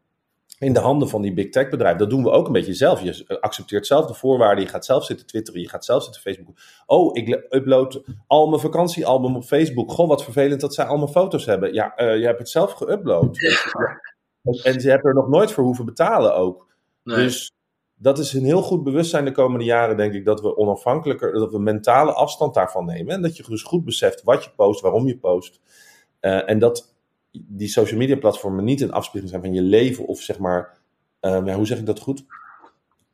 [SPEAKER 2] in de handen van die big tech bedrijven. Dat doen we ook een beetje zelf. Je accepteert zelf de voorwaarden, je gaat zelf zitten twitteren, je gaat zelf zitten Facebook. Oh, ik upload al mijn vakantiealbum op Facebook. Goh, wat vervelend dat zij al mijn foto's hebben. Ja, eh, je hebt het zelf geüpload. En ze hebben er nog nooit voor hoeven betalen ook.
[SPEAKER 1] Nee.
[SPEAKER 2] Dus dat is een heel goed bewustzijn de komende jaren, denk ik, dat we onafhankelijker, dat we mentale afstand daarvan nemen. En dat je dus goed beseft wat je post, waarom je post. Eh, en dat die social media platformen niet een afspiegeling zijn van je leven of zeg maar, ehm, ja, hoe zeg ik dat goed?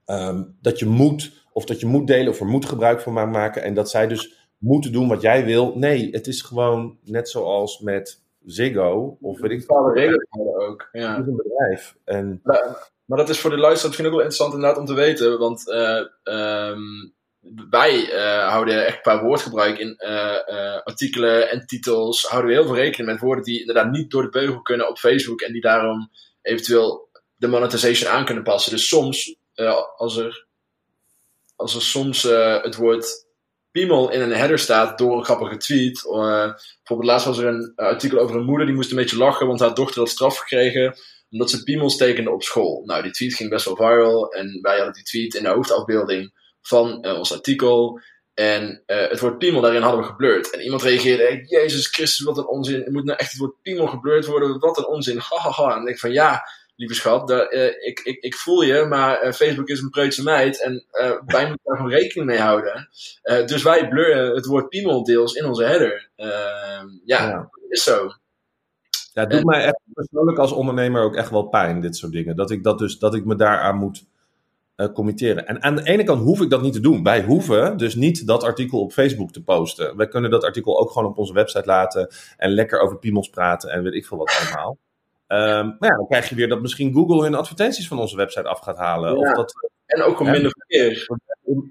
[SPEAKER 2] Ehm, dat je moet, of dat je moet delen of er moet gebruik van ma- maken. En dat zij dus moeten doen wat jij wil. Nee, het is gewoon net zoals met Ziggo of weet ik
[SPEAKER 1] bepaalde regels ook. Ja.
[SPEAKER 2] Het is een bedrijf. En
[SPEAKER 1] Maar, maar dat is voor de luisteraar misschien ook wel interessant inderdaad om te weten. Want eh, ehm, wij eh, houden echt qua woordgebruik in eh, eh, artikelen en titels... houden we heel veel rekening met woorden die inderdaad niet door de beugel kunnen op Facebook... en die daarom eventueel de monetization aan kunnen passen. Dus soms, als, er, als er soms het woord piemel in een header staat door een grappige tweet... bijvoorbeeld laatst was er een artikel over een moeder die moest een beetje lachen... want haar dochter had straf gekregen omdat ze piemels tekende op school. Nou, die tweet ging best wel viral. En wij hadden die tweet in de hoofdafbeelding van eh, ons artikel. En eh, het woord piemel daarin hadden we geblurred. En iemand reageerde echt, Jezus Christus, wat een onzin. Er moet nou echt het woord piemel geblurred worden. Wat een onzin. Hahaha. En ik denk van, ja, lieve schat, daar, eh, ik, ik, ik voel je. Maar Facebook is een preutse meid. En wij moeten daar gewoon rekening mee houden. Dus wij blurren het woord piemel deels in onze header. Eh, ja,
[SPEAKER 2] Ja.
[SPEAKER 1] is zo.
[SPEAKER 2] Ja, het doet mij echt persoonlijk als ondernemer ook echt wel pijn, dit soort dingen. Dat ik, dat dus, dat ik me daaraan moet eh, committeren. En aan de ene kant hoef ik dat niet te doen. Wij hoeven dus niet dat artikel op Facebook te posten. Wij kunnen dat artikel ook gewoon op onze website laten en lekker over piemels praten en weet ik veel wat allemaal. Ehm, maar ja, dan krijg je weer dat misschien Google hun advertenties van onze website af gaat halen.
[SPEAKER 1] Ja.
[SPEAKER 2] Of dat
[SPEAKER 1] En ook om minder verkeer.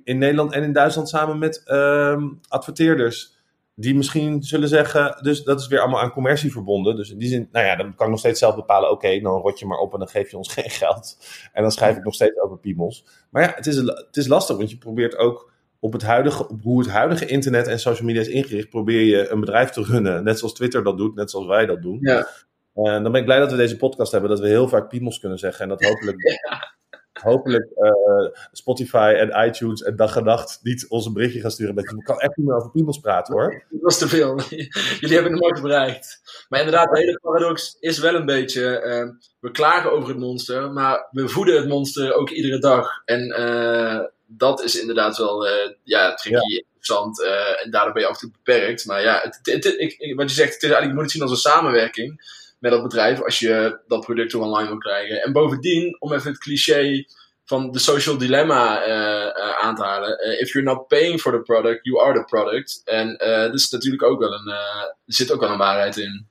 [SPEAKER 2] in, Nederland en in Duitsland samen met ehm, adverteerders. Die misschien zullen zeggen, dus dat is weer allemaal aan commercie verbonden. Dus in die zin, nou ja, dan kan ik nog steeds zelf bepalen, oké, dan rot je maar op en dan geef je ons geen geld. En dan schrijf ik nog steeds over piemels. Maar ja, het is, het is lastig, want je probeert ook op, het huidige, op hoe het huidige internet en social media is ingericht, probeer je een bedrijf te runnen. Net zoals Twitter dat doet, net zoals wij dat doen.
[SPEAKER 1] Ja.
[SPEAKER 2] En dan ben ik blij dat we deze podcast hebben, dat we heel vaak piemels kunnen zeggen. En dat hopelijk, hopelijk eh, Spotify en iTunes en dag en nacht niet ons een berichtje gaan sturen. Dat je kan echt niet meer over piemels praten hoor.
[SPEAKER 1] Dat was te veel. Jullie hebben het nooit bereikt. Maar inderdaad, de hele paradox is wel een beetje... eh, we klagen over het monster, maar we voeden het monster ook iedere dag. En eh, dat is inderdaad wel eh, ja, tricky, interessant. eh, en daardoor ben je af en toe beperkt. Maar ja, het, het- het- ik, ik- wat je zegt, het is eigenlijk, je moet het zien als een samenwerking met dat bedrijf als je dat product er online wil krijgen. En bovendien, om even het cliché van de social dilemma eh, eh, aan te halen. eh, if you're not paying for the product, you are the product. En dat is natuurlijk ook wel een, er zit ook wel een waarheid in.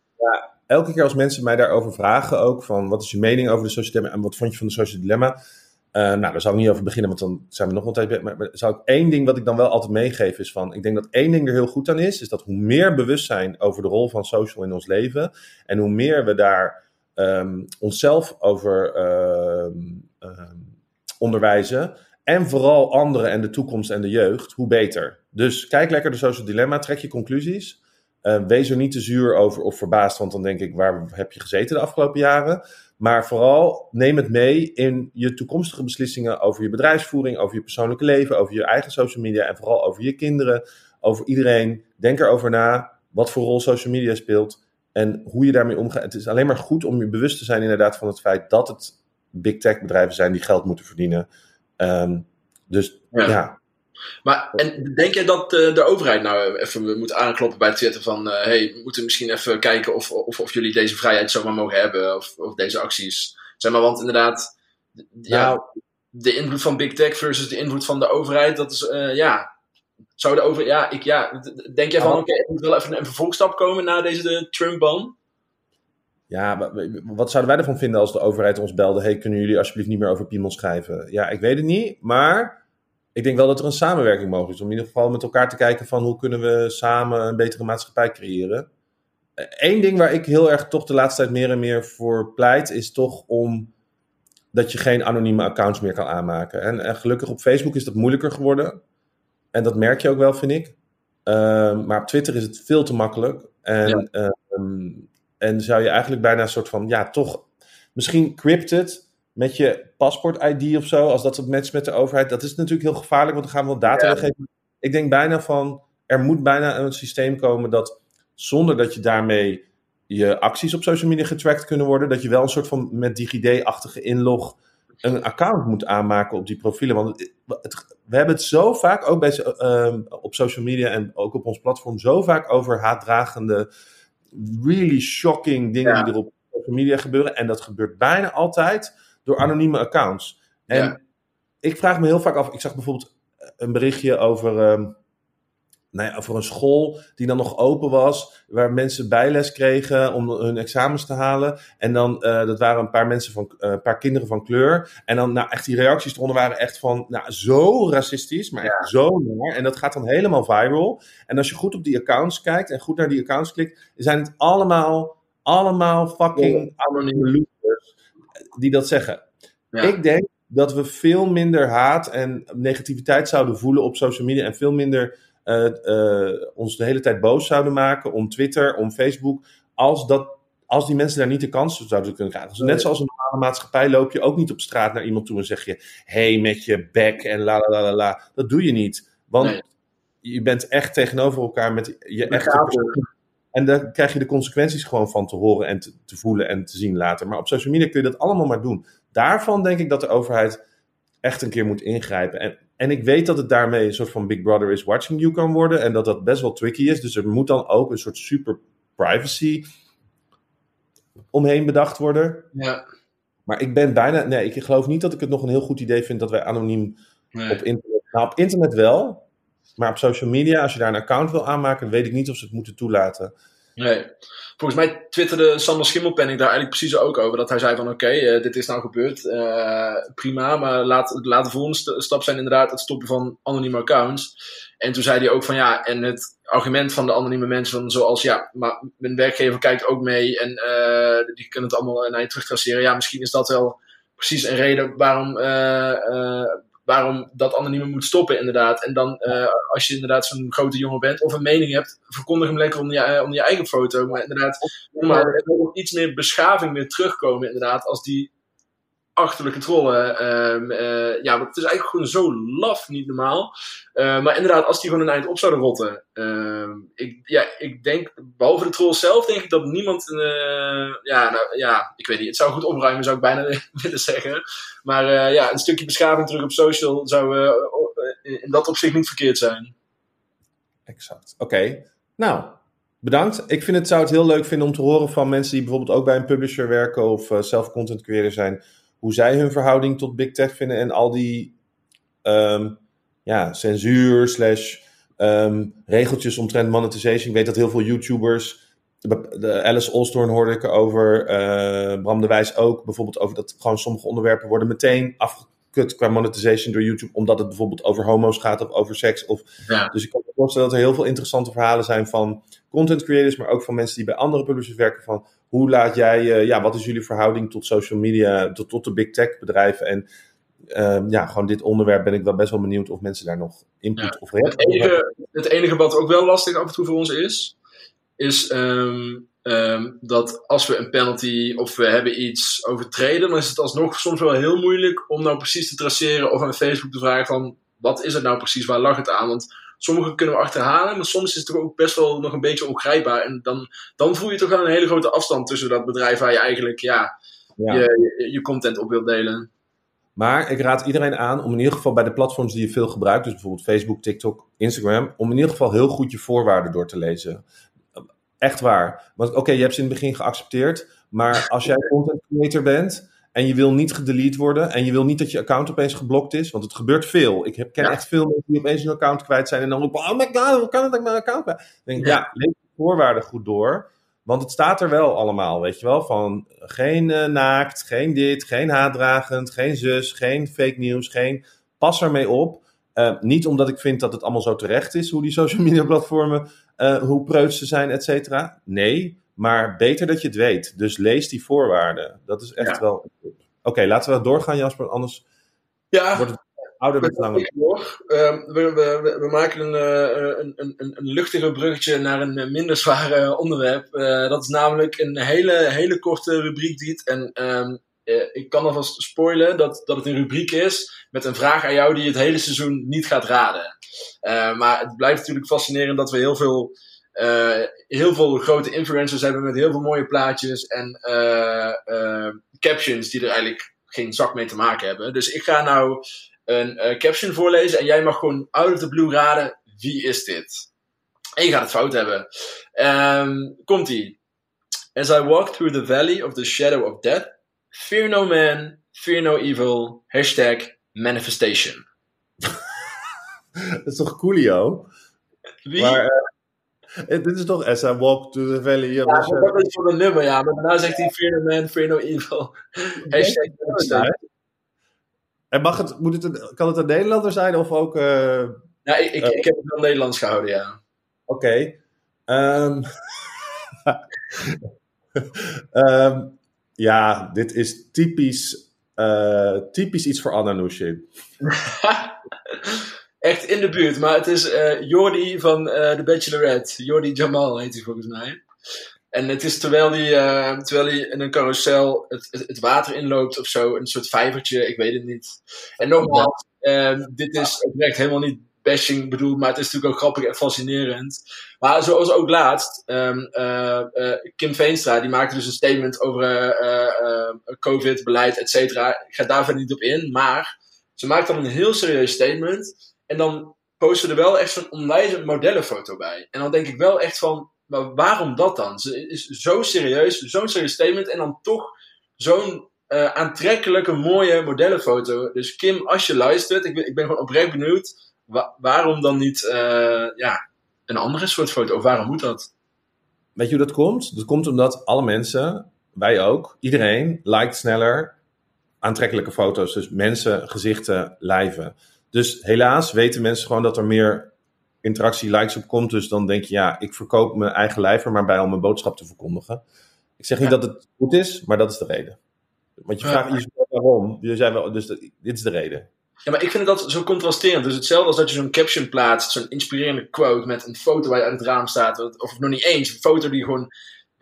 [SPEAKER 2] Elke keer als mensen mij daarover vragen ook, van wat is je mening over de social dilemma en wat vond je van de social dilemma? Eh, nou, daar zal ik niet over beginnen, want dan zijn we nog wel tijd bij. Maar, maar zou ik één ding wat ik dan wel altijd meegeef is van, ik denk dat één ding er heel goed aan is, is dat hoe meer bewustzijn over de rol van social in ons leven en hoe meer we daar ehm, onszelf over ehm, ehm, onderwijzen en vooral anderen en de toekomst en de jeugd, hoe beter. Dus kijk lekker de social dilemma, trek je conclusies. Eh, wees er niet te zuur over of verbaasd, want dan denk ik, waar heb je gezeten de afgelopen jaren? Maar vooral neem het mee in je toekomstige beslissingen over je bedrijfsvoering, over je persoonlijke leven, over je eigen social media en vooral over je kinderen, over iedereen. Denk erover na wat voor rol social media speelt en hoe je daarmee omgaat. Het is alleen maar goed om je bewust te zijn inderdaad van het feit dat het big tech bedrijven zijn die geld moeten verdienen. Ehm, dus
[SPEAKER 1] Ja.
[SPEAKER 2] ja.
[SPEAKER 1] Maar en denk jij dat eh, de overheid nou even moet aankloppen bij Twitter van... eh hey, we moeten misschien even kijken of, of, of jullie deze vrijheid zomaar mogen hebben of, of deze acties. Zeg maar, want inderdaad, ja,
[SPEAKER 2] Nou,
[SPEAKER 1] de invloed van big tech versus de invloed van de overheid, dat is, eh, ja... Zou de over, ja, ik, ja, denk jij van, oké, er moet wel even een vervolgstap komen na deze de Trump-ban?
[SPEAKER 2] Ja, wa- wa- wat zouden wij ervan vinden als de overheid ons belde? Hey, kunnen jullie alsjeblieft niet meer over piemel schrijven? Ja, ik weet het niet, maar ik denk wel dat er een samenwerking mogelijk is. Om in ieder geval met elkaar te kijken van hoe kunnen we samen een betere maatschappij creëren. Eén ding waar ik heel erg toch de laatste tijd meer en meer voor pleit, is toch om dat je geen anonieme accounts meer kan aanmaken. En, en gelukkig op Facebook is dat moeilijker geworden. En dat merk je ook wel, vind ik. Ehm, maar op Twitter is het veel te makkelijk. En, ehm, en zou je eigenlijk bijna een soort van, ja, toch misschien crypted met je paspoort-ID of zo, als dat het matcht met de overheid. Dat is natuurlijk heel gevaarlijk, want dan gaan we wel data
[SPEAKER 1] Ja.
[SPEAKER 2] weggeven. Ik denk bijna van, er moet bijna een systeem komen dat zonder dat je daarmee je acties op social media getracked kunnen worden, dat je wel een soort van met DigiD-achtige inlog een account moet aanmaken op die profielen. Want het- het- we hebben het zo vaak, ook bij, ehm, op social media en ook op ons platform, zo vaak over haatdragende, really shocking dingen
[SPEAKER 1] Ja.
[SPEAKER 2] die er op social media gebeuren. En dat gebeurt bijna altijd door anonieme accounts. En
[SPEAKER 1] Ja.
[SPEAKER 2] ik vraag me heel vaak af, ik zag bijvoorbeeld een berichtje over, ehm, nou ja, over een school die dan nog open was, waar mensen bijles kregen om hun examens te halen. En dan, eh, dat waren een paar mensen van, eh, een paar kinderen van kleur. En dan, nou echt, die reacties eronder waren echt van, nou, zo racistisch, maar echt zo naar. En dat gaat dan helemaal viral. En als je goed op die accounts kijkt en goed naar die accounts klikt, zijn het allemaal, allemaal fucking anonieme die dat zeggen.
[SPEAKER 1] Ja.
[SPEAKER 2] Ik denk dat we veel minder haat en negativiteit zouden voelen op social media en veel minder eh, eh, ons de hele tijd boos zouden maken om Twitter, om Facebook, als, dat, als die mensen daar niet de kans zouden kunnen krijgen. Dus net zoals een normale maatschappij loop je ook niet op straat naar iemand toe en zeg je, hey met je bek en la la la la. Dat doe je niet, want
[SPEAKER 1] Nee.
[SPEAKER 2] je bent echt tegenover elkaar met je echte persoon. En daar krijg je de consequenties gewoon van te horen en te, te voelen en te zien later. Maar op social media kun je dat allemaal maar doen. Daarvan denk ik dat de overheid echt een keer moet ingrijpen. En, en ik weet dat het daarmee een soort van Big Brother is watching you kan worden. En dat dat best wel tricky is. Dus er moet dan ook een soort super privacy omheen bedacht worden.
[SPEAKER 1] Ja.
[SPEAKER 2] Maar ik ben bijna. Nee, ik geloof niet dat ik het nog een heel goed idee vind dat wij anoniem
[SPEAKER 1] Nee.
[SPEAKER 2] op internet. Nou, op internet wel. Maar op social media, als je daar een account wil aanmaken, weet ik niet of ze het moeten toelaten.
[SPEAKER 1] Nee. Volgens mij twitterde Sander Schimmelpenning daar eigenlijk precies ook over. Dat hij zei van oké, eh, dit is nou gebeurd. eh, prima, maar laat, laat de volgende st- stap zijn inderdaad het stoppen van anonieme accounts. En toen zei hij ook van ja, en het argument van de anonieme mensen van zoals ja, maar mijn werkgever kijkt ook mee en eh, die kunnen het allemaal naar je terugtraceren. Ja, misschien is dat wel precies een reden waarom, waarom dat anonieme moet stoppen inderdaad. En dan eh, als je inderdaad zo'n grote jongen bent of een mening hebt, verkondig hem lekker onder je, eh, onder je eigen foto. Maar inderdaad, maar er moet iets meer beschaving weer terugkomen inderdaad als die achterlijke trollen. ehm, eh, ja, want het is eigenlijk gewoon zo laf, niet normaal. Eh, maar inderdaad, als die gewoon een eind op zouden rotten. ehm, ik, ja, ik denk, behalve de trolls zelf, denk ik dat niemand. eh, ja, nou, ja, ik weet niet. Het zou goed opruimen, zou ik bijna willen zeggen. Maar ja, een stukje beschaving terug op social zou in dat opzicht niet verkeerd zijn.
[SPEAKER 2] Exact. Oké. Nou, bedankt. Ik vind het, zou het heel leuk vinden om te horen van mensen die bijvoorbeeld ook bij een publisher werken of zelf content creator zijn, hoe zij hun verhouding tot big tech vinden en al die ehm, ja, censuur slash ehm, regeltjes omtrent monetization. Ik weet dat heel veel YouTubers, de, Alice Olstorn hoorde ik erover, eh, Bram de Wijs ook, bijvoorbeeld over dat gewoon sommige onderwerpen worden meteen afgekut qua monetization door YouTube, omdat het bijvoorbeeld over homo's gaat of over seks of
[SPEAKER 1] Ja.
[SPEAKER 2] dus ik kan me voorstellen dat er heel veel interessante verhalen zijn van content creators, maar ook van mensen die bij andere publishers werken. Van hoe laat jij, eh, ja, wat is jullie verhouding tot social media, tot, tot de big tech bedrijven? En ehm, ja, gewoon dit onderwerp ben ik wel best wel benieuwd of mensen daar nog input
[SPEAKER 1] Ja.
[SPEAKER 2] of
[SPEAKER 1] Het
[SPEAKER 2] reactie op hebben.
[SPEAKER 1] het enige wat ook wel lastig af en toe voor ons is, is ehm, ehm, dat als we een penalty of we hebben iets overtreden, dan is het alsnog soms wel heel moeilijk om nou precies te traceren of aan Facebook te vragen van wat is het nou precies, waar lag het aan? Want sommige kunnen we achterhalen, maar soms is het toch ook best wel nog een beetje ongrijpbaar. En dan, dan voel je toch wel een hele grote afstand tussen dat bedrijf waar je eigenlijk ja,
[SPEAKER 2] Ja.
[SPEAKER 1] Je, je, je content op wilt delen.
[SPEAKER 2] Maar ik raad iedereen aan om in ieder geval bij de platforms die je veel gebruikt, dus bijvoorbeeld Facebook, TikTok, Instagram, om in ieder geval heel goed je voorwaarden door te lezen. Echt waar. Want oké, je hebt ze in het begin geaccepteerd, maar als jij content creator bent en je wil niet gedelete worden en je wil niet dat je account opeens geblokt is, want het gebeurt veel. Ik heb, ken
[SPEAKER 1] Ja.
[SPEAKER 2] echt veel mensen die opeens hun account kwijt zijn en dan roepen, oh my god, hoe kan het dat ik mijn account kwijt? Dan denk ik,
[SPEAKER 1] Ja.
[SPEAKER 2] ja, lees de voorwaarden goed door. Want het staat er wel allemaal, weet je wel, van geen eh, naakt, geen dit, geen haatdragend, geen zus, geen fake nieuws, geen pas ermee op. Eh, niet omdat ik vind dat het allemaal zo terecht is, hoe die social media platformen, eh, hoe preuts ze zijn, et cetera. Nee, maar beter dat je het weet. Dus lees die voorwaarden. Dat is echt
[SPEAKER 1] Ja.
[SPEAKER 2] wel... Oké, laten we doorgaan Jasper, anders
[SPEAKER 1] Ja,
[SPEAKER 2] wordt het ouderwets langer.
[SPEAKER 1] Ehm, we, we, we, maken een, eh, een, een, een, luchtiger bruggetje naar een minder zware onderwerp. Eh, dat is namelijk een hele, hele korte rubriek, Diet. En ehm, eh, ik kan alvast spoilen dat, dat het een rubriek is met een vraag aan jou die je het hele seizoen niet gaat raden. Maar het blijft natuurlijk fascinerend dat we heel veel, eh, heel veel grote influencers hebben met heel veel mooie plaatjes en eh, eh, captions die er eigenlijk geen zak mee te maken hebben. Dus ik ga nou een caption voorlezen en jij mag gewoon out of the blue raden wie is dit. En je gaat het fout hebben. Ehm, Komt-ie. As I walk through the valley of the shadow of death, fear no man, fear no evil, hashtag manifestation.
[SPEAKER 2] Dat is toch Coolio?
[SPEAKER 1] Wie?
[SPEAKER 2] Maar, dit is toch As I Walk to the Valley
[SPEAKER 1] ja, dat is voor een nummer, ja. Maar daarna zegt hij fear no man, fear no evil, hashtag.
[SPEAKER 2] En mag het, moet het een, kan het een Nederlander zijn of ook... eh,
[SPEAKER 1] Ja, ik, ik, ik heb het wel Nederlands gehouden, ja.
[SPEAKER 2] Oké. Ehm, ehm, ja, dit is typisch, eh, typisch iets voor Anna.
[SPEAKER 1] Echt in de buurt, maar het is eh Jordi van eh The Bachelorette. Jordi Jamal heet hij volgens mij. En het is terwijl hij, eh, terwijl hij in een carousel het, het, water inloopt of zo, een soort vijvertje, ik weet het niet. En nogmaals, eh, dit is oprecht helemaal niet bashing bedoeld, maar het is natuurlijk ook grappig en fascinerend. Maar zoals ook laatst, ehm, eh, eh, Kim Veenstra, die maakte dus een statement over eh, COVID-beleid, et cetera. Ik ga daar verder niet op in, maar ze maakt dan een heel serieus statement. En dan posten er wel echt zo'n onwijze modellenfoto bij. En dan denk ik wel echt van, maar waarom dat dan? Ze is zo serieus, zo'n serieus statement. En dan toch zo'n eh, aantrekkelijke, mooie modellenfoto. Dus Kim, als je luistert, ik ben, ik ben gewoon oprecht benieuwd. wa- waarom dan niet eh, ja, een andere soort foto? Of waarom moet dat?
[SPEAKER 2] Weet je hoe dat komt? Dat komt omdat alle mensen, wij ook, iedereen, liked sneller aantrekkelijke foto's. Dus mensen, gezichten, lijven. Dus helaas weten mensen gewoon dat er meer interactie, likes op komt. Dus dan denk je, ja, ik verkoop mijn eigen lijf er maar bij om mijn boodschap te verkondigen. Ik zeg niet
[SPEAKER 1] Ja.
[SPEAKER 2] dat het goed is, maar dat is de reden. Want je vraagt zegt waarom. Zei wel, dus dit is de reden.
[SPEAKER 1] Ja, maar ik vind dat zo contrasterend. Dus hetzelfde als dat je zo'n caption plaatst, zo'n inspirerende quote met een foto waar je uit het raam staat. Of nog niet eens, een foto die gewoon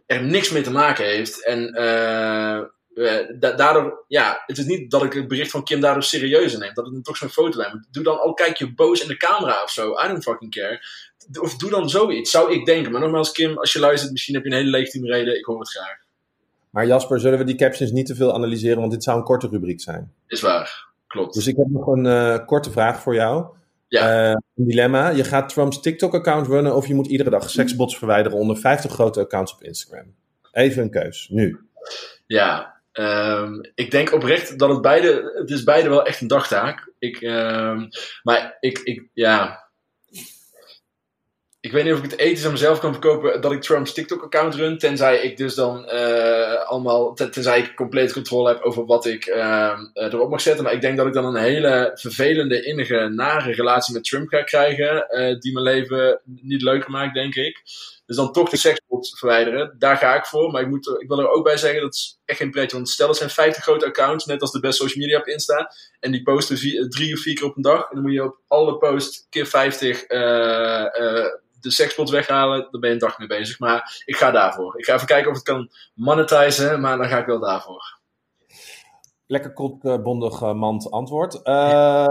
[SPEAKER 1] er niks mee te maken heeft. En eh, eh, da- daardoor, ja, het is niet dat ik het bericht van Kim daardoor serieus neem. Dat het toch zo'n foto. Maar Doe dan al, kijk je boos in de camera of zo. I don't fucking care. Of doe dan zoiets, zou ik denken. Maar nogmaals, Kim, als je luistert, misschien heb je een hele legitieme reden. Ik hoor het graag.
[SPEAKER 2] Maar Jasper, zullen we die captions niet te veel analyseren, want dit zou een korte rubriek zijn.
[SPEAKER 1] Is waar. Klopt.
[SPEAKER 2] Dus ik heb nog een eh, korte vraag voor jou.
[SPEAKER 1] Ja.
[SPEAKER 2] Eh, een dilemma. Je gaat Trumps TikTok-account runnen of je moet iedere dag seksbots verwijderen onder 50 grote accounts op Instagram. Even een keus. Nu.
[SPEAKER 1] Ja, ehm, ik denk oprecht dat het beide, het is beide wel echt een dagtaak. Ik, ehm, maar ik, ik, ja. Ik weet niet of ik het ethisch aan mezelf kan verkopen dat ik Trumps TikTok-account run. Tenzij ik dus dan eh, allemaal, ten- tenzij ik compleet controle heb over wat ik ehm, eh, erop mag zetten. Maar ik denk dat ik dan een hele vervelende, innige, nare relatie met Trump ga krijgen. eh, die mijn leven niet leuker maakt, denk ik. Dus dan toch de seksbots verwijderen. Daar ga ik voor. Maar ik, moet, ik wil er ook bij zeggen, dat is echt geen pretje. Want stel, er zijn 50 grote accounts, net als de best social media op Insta. En die posten vier, drie of vier keer op een dag. En dan moet je op alle posts keer 50 eh, eh, de sexpots weghalen. Dan ben je een dag mee bezig. Maar ik ga daarvoor. Ik ga even kijken of het kan monetizen, maar dan ga ik wel daarvoor.
[SPEAKER 2] Lekker kortbondig mand antwoord. Uh,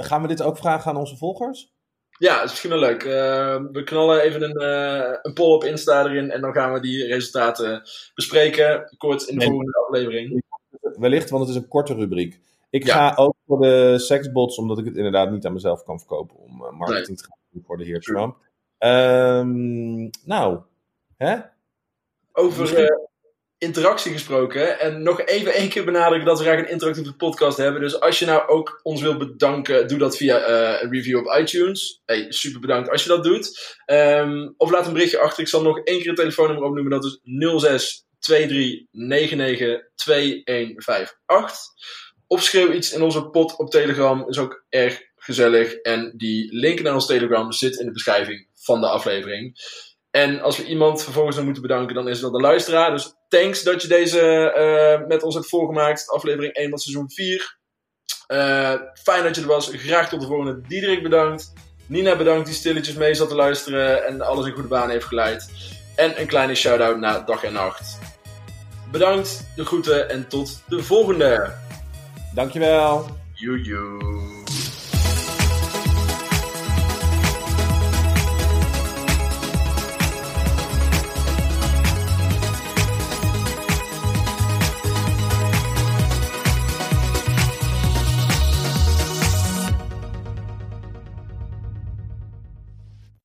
[SPEAKER 2] gaan we dit ook vragen aan onze volgers?
[SPEAKER 1] Ja, dat is misschien wel leuk. Uh, we knallen even een, uh, een poll op Insta erin en dan gaan we die resultaten bespreken. Kort in de volgende aflevering.
[SPEAKER 2] Wellicht, want het is een korte rubriek. Ik ja. ga ook voor de sexbots, omdat ik het inderdaad niet aan mezelf kan verkopen om uh, marketing nee. te gaan doen voor de heer Trump. Um, nou, hè?
[SPEAKER 1] Over interactie gesproken. En nog even één keer benadrukken dat we graag een interactieve podcast hebben. Dus als je nou ook ons wilt bedanken, doe dat via uh, een review op iTunes. Hey, super bedankt als je dat doet. Um, of laat een berichtje achter. Ik zal nog één keer het telefoonnummer opnoemen. Dat is 06 23 99 2158. Of schreeuw iets in onze pot op Telegram. Is ook erg gezellig. En die link naar ons Telegram zit in de beschrijving van de aflevering. En als we iemand vervolgens nog moeten bedanken, dan is dat de luisteraar. Dus thanks dat je deze uh, met ons hebt voorgemaakt. Aflevering 1 van seizoen 4. Uh, fijn dat je er was. Graag tot de volgende. Diederik bedankt. Nina bedankt die stilletjes mee zat te luisteren en alles in goede baan heeft geleid. En een kleine shout-out naar dag en nacht. Bedankt, de groeten en tot de volgende.
[SPEAKER 2] Dankjewel.
[SPEAKER 1] Joejoe.